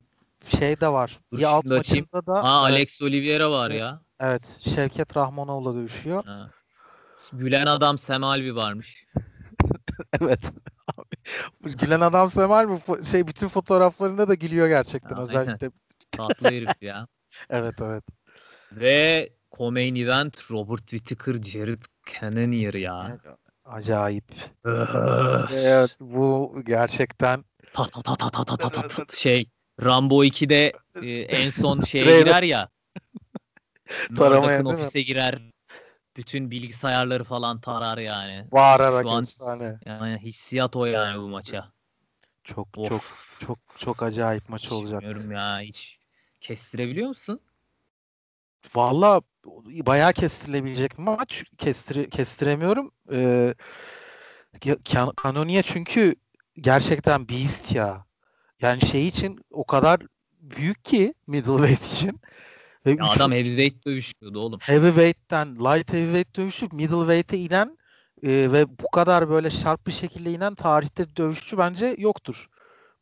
[SPEAKER 2] Şey de var.
[SPEAKER 1] Dur bir alt maçında da Aa, evet. Alex Oliveira var ya.
[SPEAKER 2] Evet. Şevket Rahmanoğlu dövüşüyor. Ha.
[SPEAKER 1] Gülen adam Semalvi varmış.
[SPEAKER 2] evet. Gülen adam Semal mi? Şey bütün fotoğraflarında da gülüyor gerçekten Aynen. özellikle.
[SPEAKER 1] Tatlı herif ya.
[SPEAKER 2] evet evet.
[SPEAKER 1] Ve Comain Event Robert Whittaker, Jared Cannonier ya.
[SPEAKER 2] Acayip. evet bu gerçekten
[SPEAKER 1] ta ta ta ta ta ta ta ta şey Rambo 2'de e, en son şeye girer ya. Taramaya ofise girer. Bütün bilgisayarları falan tarar yani.
[SPEAKER 2] Bağırarak Şu an, efsane.
[SPEAKER 1] Yani hissiyat o yani bu maça.
[SPEAKER 2] Çok of. çok çok çok acayip maç hiç olacak.
[SPEAKER 1] Bilmiyorum ya hiç kestirebiliyor musun?
[SPEAKER 2] Valla bayağı kestirilebilecek maç. Kestir, kestiremiyorum. Ee, Kanoniye çünkü gerçekten beast ya. Yani şey için o kadar büyük ki middleweight için.
[SPEAKER 1] Ve ya üç, adam heavyweight dövüşüyordu oğlum.
[SPEAKER 2] Heavyweight'ten light heavyweight dövüşüp middleweight'e inen e, ve bu kadar böyle sharp bir şekilde inen tarihte dövüşçü bence yoktur.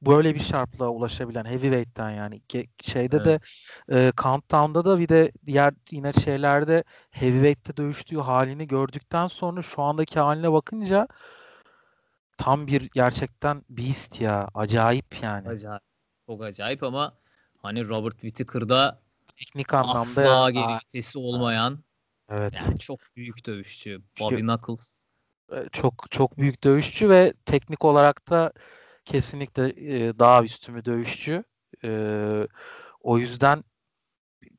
[SPEAKER 2] Böyle bir sharplığa ulaşabilen heavyweight'ten yani şeyde evet. de e, countdown'da da bir de diğer yine şeylerde heavyweight'te dövüştüğü halini gördükten sonra şu andaki haline bakınca tam bir gerçekten beast ya. Acayip yani.
[SPEAKER 1] Acayip. Çok acayip ama hani Robert Whittaker'da
[SPEAKER 2] teknik anlamda
[SPEAKER 1] asla geri vitesi olmayan
[SPEAKER 2] evet.
[SPEAKER 1] Yani çok büyük dövüşçü. Bobby Knuckles.
[SPEAKER 2] E, çok çok büyük dövüşçü ve teknik olarak da kesinlikle e, daha üstü dövüşçü. E, o yüzden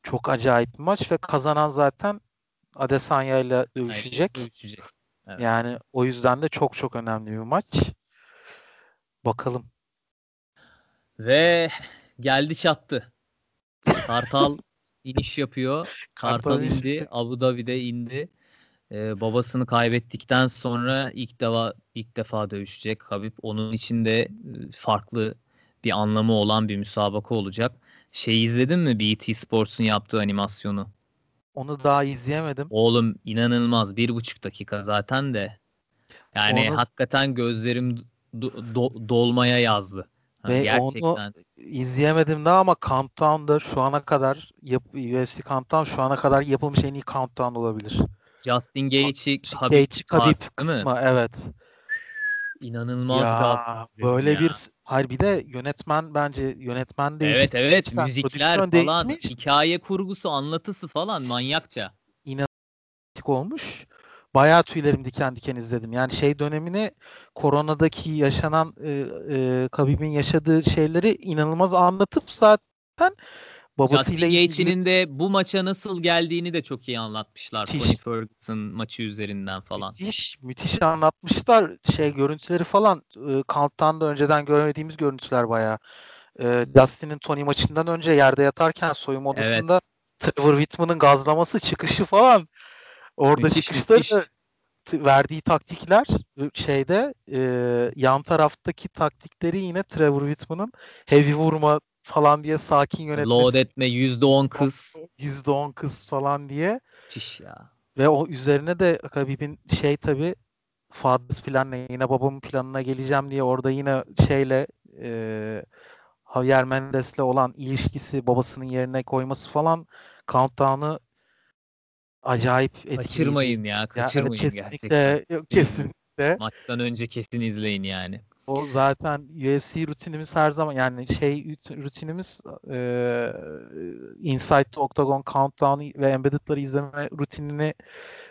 [SPEAKER 2] çok acayip bir maç ve kazanan zaten Adesanya ile dövüşecek. dövüşecek. Evet. Yani o yüzden de çok çok önemli bir maç. Bakalım.
[SPEAKER 1] Ve geldi çattı. Kartal iniş yapıyor. Kartal, Kartal indi. Abu Dhabi'de indi. Ee, babasını kaybettikten sonra ilk defa ilk defa dövüşecek Habib. Onun için de farklı bir anlamı olan bir müsabaka olacak. Şey izledin mi BT Sports'un yaptığı animasyonu?
[SPEAKER 2] Onu daha izleyemedim.
[SPEAKER 1] Oğlum inanılmaz. Bir buçuk dakika zaten de. Yani onu... hakikaten gözlerim do- do- dolmaya yazdı.
[SPEAKER 2] Ve gerçekten. onu izleyemedim daha ama Countdown'da şu ana kadar yap, UFC Countdown şu ana kadar yapılmış en iyi Countdown olabilir.
[SPEAKER 1] Justin Gaethje
[SPEAKER 2] Habib, Gaethje, Habib kısmı evet.
[SPEAKER 1] İnanılmaz
[SPEAKER 2] ya, böyle ya. bir hayır bir de yönetmen bence yönetmen
[SPEAKER 1] değişti. Evet evet Sen, müzikler falan değişmiş. hikaye kurgusu anlatısı falan manyakça.
[SPEAKER 2] İnanılmaz olmuş. Bayağı tüylerim diken diken izledim. Yani şey dönemini koronadaki yaşanan e, e, Kabib'in yaşadığı şeyleri inanılmaz anlatıp zaten
[SPEAKER 1] babasıyla Justin de bu maça nasıl geldiğini de çok iyi anlatmışlar. Müthiş. Tony Ferguson maçı üzerinden falan.
[SPEAKER 2] Müthiş, müthiş anlatmışlar. Şey görüntüleri falan e, Count'tan da önceden görmediğimiz görüntüler bayağı. E, Justin'in Tony maçından önce yerde yatarken soyunma odasında evet. Trevor Whitman'ın gazlaması çıkışı falan. Orada müthiş, çıkışları müthiş. verdiği taktikler şeyde e, yan taraftaki taktikleri yine Trevor Whitman'ın heavy vurma falan diye sakin yönetmesi.
[SPEAKER 1] Load etme %10 kız.
[SPEAKER 2] %10 kız falan diye.
[SPEAKER 1] Çiş ya.
[SPEAKER 2] Ve o üzerine de Habib'in şey tabi Fathers planla yine babamın planına geleceğim diye orada yine şeyle e, Javier Mendes'le olan ilişkisi babasının yerine koyması falan Countdown'ı acayip etkileyici.
[SPEAKER 1] Kaçırmayın ya, kaçırmayın ya, evet, kesinlikle, gerçekten.
[SPEAKER 2] Yok, kesinlikle.
[SPEAKER 1] Maçtan önce kesin izleyin yani.
[SPEAKER 2] O zaten UFC rutinimiz her zaman yani şey rutinimiz e, Inside the Octagon Countdown ve Embedded'ları izleme rutinini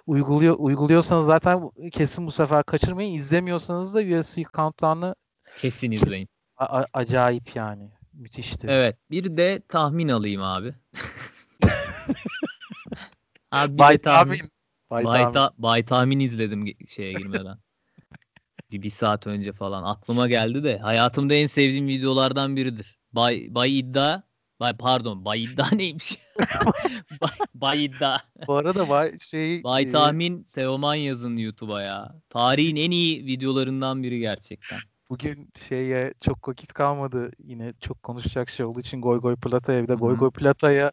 [SPEAKER 2] uyguluyor uyguluyorsanız zaten kesin bu sefer kaçırmayın. İzlemiyorsanız da UFC Countdown'ı
[SPEAKER 1] kesin izleyin.
[SPEAKER 2] A- acayip yani. Müthişti.
[SPEAKER 1] Evet. Bir de tahmin alayım abi.
[SPEAKER 2] abi Bay tahmin. tahmin.
[SPEAKER 1] Bay, Bay, tahmin. Ta- Bay tahmin izledim şeye girmeden. bir, bir saat önce falan aklıma geldi de hayatımda en sevdiğim videolardan biridir. Bay, bay iddia Bay pardon Bay iddia neymiş? bay, bay iddia.
[SPEAKER 2] Bu arada Bay şey
[SPEAKER 1] Bay e... tahmin Teoman yazın YouTube'a ya. Tarihin en iyi videolarından biri gerçekten.
[SPEAKER 2] Bugün şeye çok vakit kalmadı. Yine çok konuşacak şey olduğu için Goy Goy Plata'ya bir de Goy Goy Plata'ya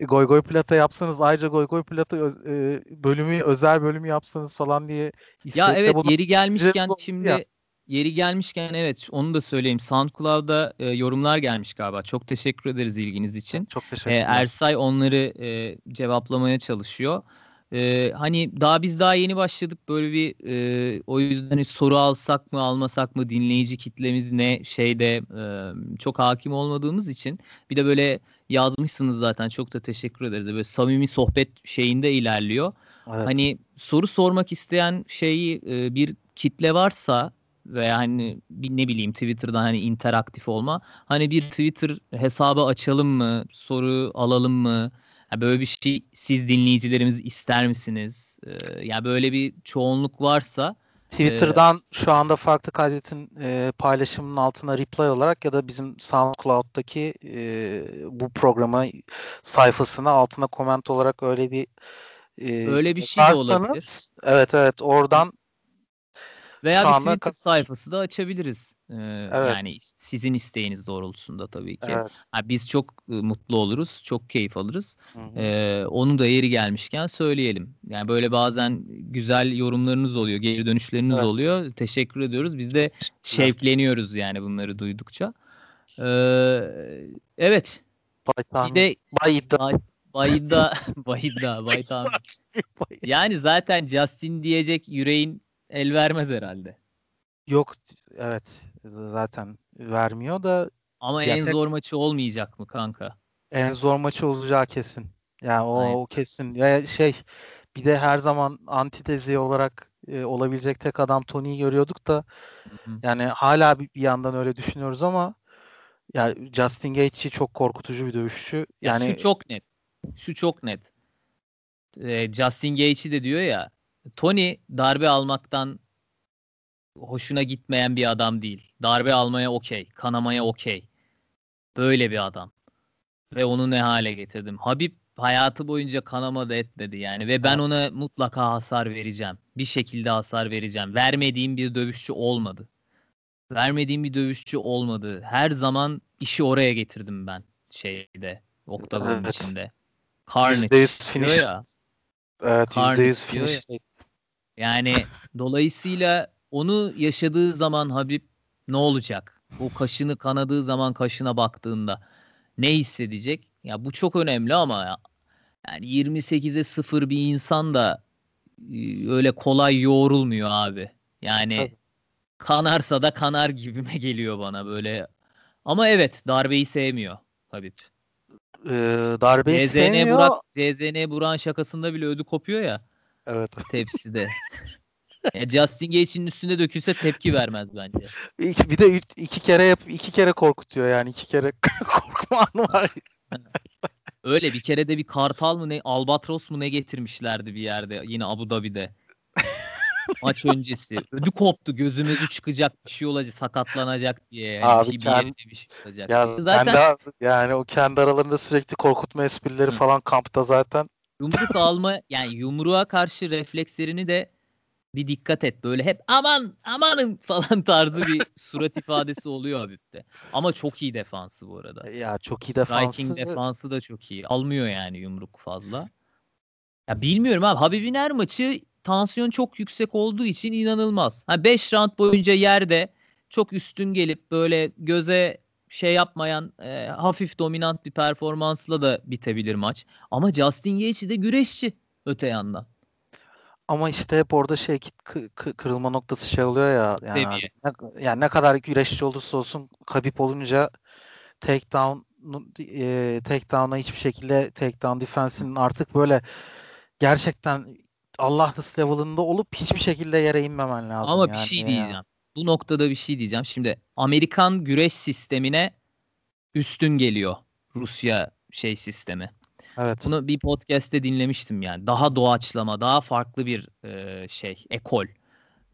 [SPEAKER 2] Goy Goy Plata yapsanız ayrıca Goy Goy Plata öz, e, bölümü özel bölümü yapsanız falan diye
[SPEAKER 1] Ya evet yeri gelmişken şimdi ya. yeri gelmişken evet onu da söyleyeyim. SoundCloud'da e, yorumlar gelmiş galiba. Çok teşekkür ederiz ilginiz için.
[SPEAKER 2] Çok teşekkür ederim.
[SPEAKER 1] E, Ersay onları e, cevaplamaya çalışıyor. Ee, hani daha biz daha yeni başladık böyle bir e, o yüzden hani soru alsak mı almasak mı dinleyici kitlemiz ne şeyde e, çok hakim olmadığımız için bir de böyle yazmışsınız zaten çok da teşekkür ederiz. Böyle samimi sohbet şeyinde ilerliyor. Evet. Hani soru sormak isteyen şeyi e, bir kitle varsa veya hani bir ne bileyim Twitter'dan hani interaktif olma. Hani bir Twitter hesabı açalım mı? Soru alalım mı? Ya böyle bir şey siz dinleyicilerimiz ister misiniz? Ee, ya böyle bir çoğunluk varsa
[SPEAKER 2] Twitter'dan e, şu anda farklı kaydetin e, paylaşımının altına reply olarak ya da bizim SoundCloud'daki e, bu programa sayfasına altına comment olarak öyle bir
[SPEAKER 1] e, öyle bir şey de olabilir.
[SPEAKER 2] Evet evet oradan
[SPEAKER 1] veya bir Twitter sayfası da açabiliriz. Ee, evet. Yani sizin isteğiniz doğrultusunda tabii ki. Evet. Yani biz çok mutlu oluruz, çok keyif alırız. Ee, onu da yeri gelmişken söyleyelim. Yani böyle bazen güzel yorumlarınız oluyor, geri dönüşleriniz evet. oluyor. Teşekkür ediyoruz. Biz de şevkleniyoruz yani bunları duydukça. Ee, evet.
[SPEAKER 2] Bay bir de Bayidda.
[SPEAKER 1] Bay, Bayidda, Bayidda, Bay Yani zaten Justin diyecek yüreğin el vermez herhalde.
[SPEAKER 2] Yok evet zaten vermiyor da
[SPEAKER 1] ama en tek... zor maçı olmayacak mı kanka?
[SPEAKER 2] En zor maçı olacağı kesin. Yani o, o kesin. Ya şey bir de her zaman antitezi olarak e, olabilecek tek adam Tony'yi görüyorduk da Hı-hı. yani hala bir, bir yandan öyle düşünüyoruz ama yani Justin Gaethje çok korkutucu bir dövüşçü. Yani
[SPEAKER 1] şu çok net. Şu çok net. Ee, Justin Gaethje de diyor ya Tony darbe almaktan hoşuna gitmeyen bir adam değil. Darbe almaya okey, kanamaya okey. Böyle bir adam. Ve onu ne hale getirdim. Habib hayatı boyunca kanamadı etmedi yani ve ben ona mutlaka hasar vereceğim. Bir şekilde hasar vereceğim. Vermediğim bir dövüşçü olmadı. vermediğim bir dövüşçü olmadı. Her zaman işi oraya getirdim ben şeyde. Oktagonun evet. içinde.
[SPEAKER 2] Carnage %100 finish. Ya. Evet
[SPEAKER 1] Carnage %100 finish. Ya. Yani dolayısıyla onu yaşadığı zaman Habib ne olacak? O kaşını kanadığı zaman kaşına baktığında ne hissedecek? Ya bu çok önemli ama ya, yani 28'e 0 bir insan da e, öyle kolay yoğrulmuyor abi. Yani Tabii. kanarsa da kanar gibime geliyor bana böyle. Ama evet darbeyi sevmiyor Habib.
[SPEAKER 2] Ee, darbeyi CZN sevmiyor.
[SPEAKER 1] Burak, CZN Burak'ın şakasında bile ödü kopuyor ya.
[SPEAKER 2] Evet.
[SPEAKER 1] Tepside. ya Justin Gage'in üstünde dökülse tepki vermez bence.
[SPEAKER 2] Bir de iki kere yap, iki kere korkutuyor yani iki kere korkma anı var.
[SPEAKER 1] Öyle bir kere de bir kartal mı ne albatros mu ne getirmişlerdi bir yerde yine Abu Dhabi'de. Maç öncesi. Ödü koptu gözümüzü çıkacak bir şey olacak sakatlanacak diye. Yani
[SPEAKER 2] Abi bir, kendi, bir şey olacak. Ya, zaten kendi, yani o kendi aralarında sürekli korkutma esprileri Hı. falan kampta zaten.
[SPEAKER 1] Yumruk alma yani yumruğa karşı reflekslerini de bir dikkat et. Böyle hep aman amanın falan tarzı bir surat ifadesi oluyor Habib'de. Ama çok iyi defansı bu arada.
[SPEAKER 2] Ya çok iyi defansı. Striking
[SPEAKER 1] defansı da çok iyi. Almıyor yani yumruk fazla. Ya bilmiyorum abi. Habib'in her maçı tansiyon çok yüksek olduğu için inanılmaz. 5 ha, round boyunca yerde çok üstün gelip böyle göze şey yapmayan e, hafif dominant bir performansla da bitebilir maç. Ama Justin Gaethje de güreşçi öte yandan.
[SPEAKER 2] Ama işte hep orada şey kırılma noktası şey oluyor ya. Yani, ne, yani ne kadar güreşçi olursa olsun Khabib olunca takedown e, takedown'a hiçbir şekilde takedown defense'inin artık böyle gerçekten Allah level'ında olup hiçbir şekilde yere inmemen lazım.
[SPEAKER 1] Ama
[SPEAKER 2] yani.
[SPEAKER 1] bir şey diyeceğim. Bu noktada bir şey diyeceğim. Şimdi Amerikan güreş sistemine üstün geliyor Rusya şey sistemi. Evet. Bunu bir podcast'te dinlemiştim yani. Daha doğaçlama, daha farklı bir e, şey, ekol.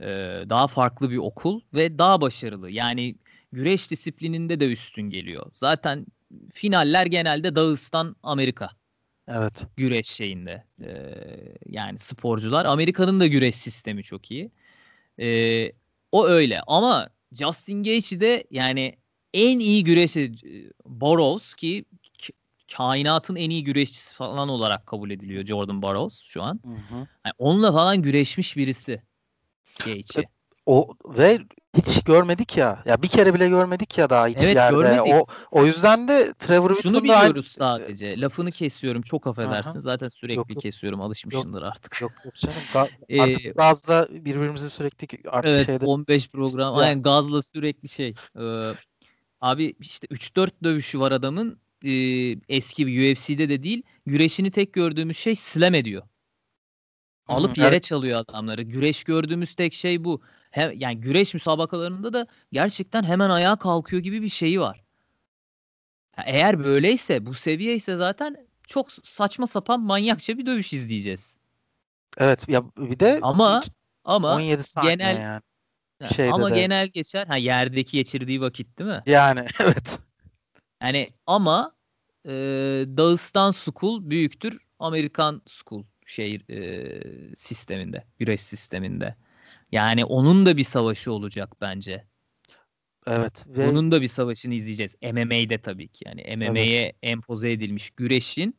[SPEAKER 1] E, daha farklı bir okul ve daha başarılı. Yani güreş disiplininde de üstün geliyor. Zaten finaller genelde Dağıstan, Amerika.
[SPEAKER 2] Evet.
[SPEAKER 1] Güreş şeyinde. E, yani sporcular. Amerika'nın da güreş sistemi çok iyi. E, o öyle. Ama Justin Gaethje de yani en iyi güreşi Boros ki kainatın en iyi güreşçisi falan olarak kabul ediliyor Jordan Burroughs şu an. Hı hı. Yani onunla falan güreşmiş birisi. Gaethje.
[SPEAKER 2] O ve hiç görmedik ya. Ya bir kere bile görmedik ya daha hiç evet, yerde. Görmedik. O o yüzden de Trevor
[SPEAKER 1] Şunu biliyoruz aynı... sadece. Lafını kesiyorum. Çok affedersin. Aha. Zaten sürekli yok, yok. kesiyorum. Alışmışsındır yok, artık.
[SPEAKER 2] Yok yok canım. Ga- artık ee, gazla birbirimizin sürekli artık
[SPEAKER 1] evet, şeyde 15 program. Aynen gazla sürekli şey. Ee, abi işte 3-4 dövüşü var adamın e, eski UFC'de de değil güreşini tek gördüğümüz şey slam ediyor. Alıp yere evet. çalıyor adamları. Güreş gördüğümüz tek şey bu. Hem, yani güreş müsabakalarında da gerçekten hemen ayağa kalkıyor gibi bir şeyi var. eğer böyleyse bu seviye ise zaten çok saçma sapan manyakça bir dövüş izleyeceğiz.
[SPEAKER 2] Evet ya bir de
[SPEAKER 1] ama ama
[SPEAKER 2] 17 saniye genel yani.
[SPEAKER 1] Şeyde ama de. genel geçer. Ha yerdeki geçirdiği vakit değil mi?
[SPEAKER 2] Yani evet.
[SPEAKER 1] Yani ama e, Dağıstan School büyüktür Amerikan School şehir e, sisteminde, güreş sisteminde. Yani onun da bir savaşı olacak bence.
[SPEAKER 2] Evet.
[SPEAKER 1] Ve... Onun da bir savaşını izleyeceğiz. MMA'de tabii ki. Yani MMA'ye evet. empoze edilmiş güreşin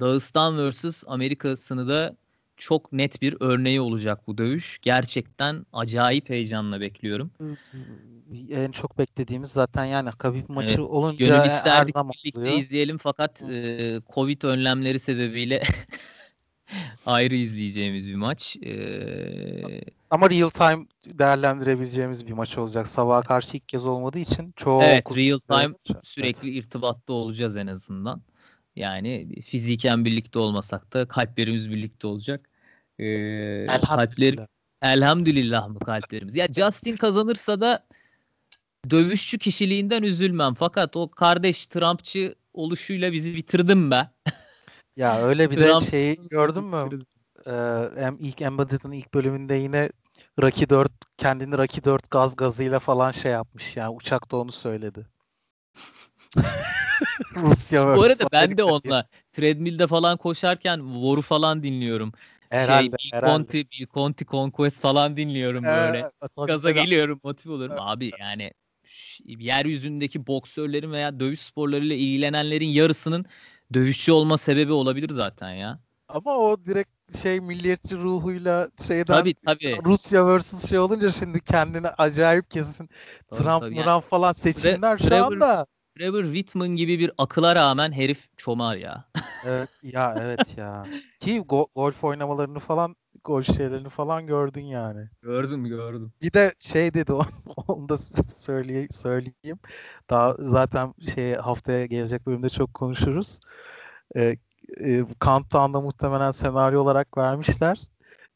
[SPEAKER 1] Dağıstan vs. Amerika'sını da çok net bir örneği olacak bu dövüş. Gerçekten acayip heyecanla bekliyorum.
[SPEAKER 2] En çok beklediğimiz zaten yani Khabib maçı evet. olunca Gönül her
[SPEAKER 1] birlikte oluyor. izleyelim fakat e, Covid önlemleri sebebiyle ayrı izleyeceğimiz bir maç. E,
[SPEAKER 2] Ama real time değerlendirebileceğimiz bir maç olacak. Sabaha karşı ilk kez olmadığı için çok
[SPEAKER 1] Evet, real time sürekli evet. irtibatta olacağız en azından. Yani fiziken birlikte olmasak da kalplerimiz birlikte olacak. Ee, elhamdülillah. Kalpler, elhamdülillah mı kalplerimiz? Ya Justin kazanırsa da dövüşçü kişiliğinden üzülmem. Fakat o kardeş Trumpçı oluşuyla bizi bitirdim be.
[SPEAKER 2] Ya öyle bir de şeyi gördün mü? Ee, ilk Embedded'ın ilk bölümünde yine Rocky 4 kendini Rocky 4 gaz gazıyla falan şey yapmış yani uçakta onu söyledi.
[SPEAKER 1] Rusya Bu arada ben de onunla treadmill'de falan koşarken War'u falan dinliyorum. herhalde, şey, Bill herhalde. Conti, Bill Conti Conquest falan dinliyorum böyle. Ee, Gaza geliyorum, motiv olurum. Abi yani yeryüzündeki boksörlerin veya dövüş sporlarıyla ilgilenenlerin yarısının dövüşçü olma sebebi olabilir zaten ya.
[SPEAKER 2] Ama o direkt şey milliyetçi ruhuyla şeyden
[SPEAKER 1] tabii, tabii.
[SPEAKER 2] Rusya vs şey olunca şimdi kendini acayip kesin tabii, Trump tabii. Yani, falan seçimler Tre- şu Trevor, anda.
[SPEAKER 1] Trevor Whitman gibi bir akıla rağmen herif çomar ya.
[SPEAKER 2] evet, ya evet ya. Ki go- golf oynamalarını falan golf şeylerini falan gördün yani.
[SPEAKER 1] Gördüm gördüm.
[SPEAKER 2] Bir de şey dedi onu da söyleyeyim, söyleyeyim. Daha zaten şey haftaya gelecek bölümde çok konuşuruz. Ee, e, Countdown'da muhtemelen senaryo olarak vermişler.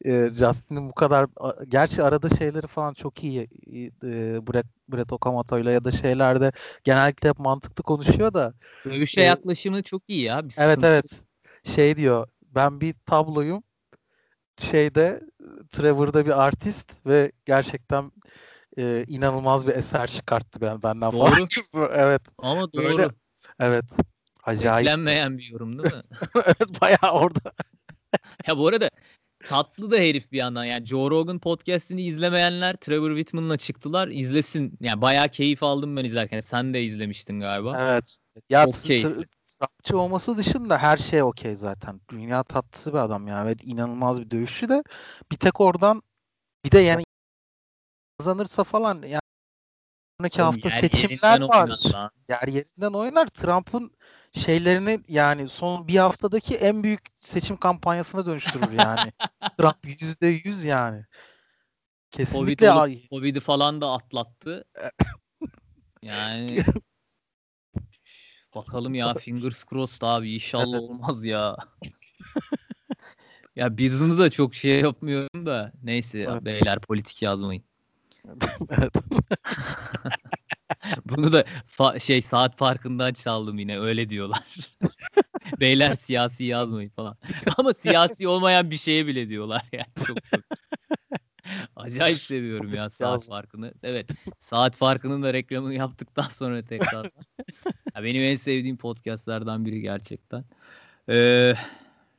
[SPEAKER 2] E, Justin'in bu kadar gerçi arada şeyleri falan çok iyi e, Brett, Brett Okamoto'yla ya da şeylerde genellikle hep mantıklı konuşuyor da.
[SPEAKER 1] Dövüşe e, yaklaşımı çok iyi ya.
[SPEAKER 2] Bir evet evet. Şey diyor ben bir tabloyum şeyde Trevor'da bir artist ve gerçekten e, inanılmaz bir eser çıkarttı ben benden doğru. falan. evet.
[SPEAKER 1] Ama doğru. Böyle,
[SPEAKER 2] evet. Acayip.
[SPEAKER 1] Beklenmeyen bir yorum değil mi?
[SPEAKER 2] evet bayağı orada.
[SPEAKER 1] ya bu arada tatlı da herif bir yandan. Yani Joe Rogan podcast'ini izlemeyenler Trevor Whitman'la çıktılar. izlesin. Yani bayağı keyif aldım ben izlerken. Sen de izlemiştin galiba.
[SPEAKER 2] Evet. Ya Çok keyifli. Trapçı olması dışında her şey okey zaten. Dünya tatlısı bir adam yani. Ve inanılmaz bir dövüşçü de bir tek oradan bir de yani kazanırsa falan yani sonraki Oğlum, hafta seçimler var. Yer yerinden oynar. Trump'ın şeylerini yani son bir haftadaki en büyük seçim kampanyasına dönüştürür yani. Trump yüzde yüz yani. Kesinlikle.
[SPEAKER 1] Covid olup, Covid'i falan da atlattı. yani bakalım ya fingers crossed abi inşallah olmaz ya. ya Biden'ı da çok şey yapmıyorum da neyse evet. beyler politik yazmayın. evet. Bunu da fa- şey saat farkından çaldım yine öyle diyorlar. Beyler siyasi yazmayın falan. Ama siyasi olmayan bir şeye bile diyorlar yani. Çok çok. Acayip seviyorum ya saat farkını. Evet. Saat farkının da reklamını yaptıktan sonra tekrar. ya benim en sevdiğim podcastlardan biri gerçekten. Ee,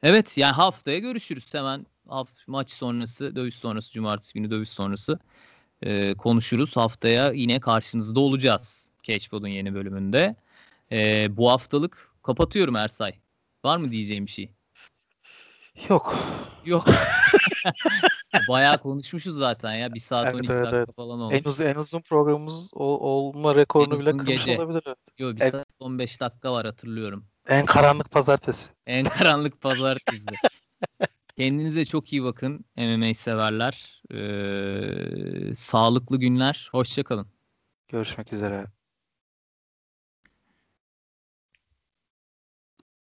[SPEAKER 1] evet yani haftaya görüşürüz hemen maç sonrası, dövüş sonrası, cumartesi günü dövüş sonrası e, konuşuruz. Haftaya yine karşınızda olacağız Catchpod'un yeni bölümünde. E, bu haftalık kapatıyorum Ersay. Var mı diyeceğim bir şey?
[SPEAKER 2] Yok.
[SPEAKER 1] Yok. Bayağı konuşmuşuz zaten ya. Bir saat evet, 12 evet, dakika evet. falan oldu.
[SPEAKER 2] En uzun, en uzun programımız o, olma rekorunu bile kırmış gece. olabilir.
[SPEAKER 1] Yok bir en, saat 15 dakika var hatırlıyorum.
[SPEAKER 2] En karanlık pazartesi.
[SPEAKER 1] En karanlık pazartesi. Kendinize çok iyi bakın MMA severler. Ee, sağlıklı günler. Hoşçakalın.
[SPEAKER 2] Görüşmek üzere.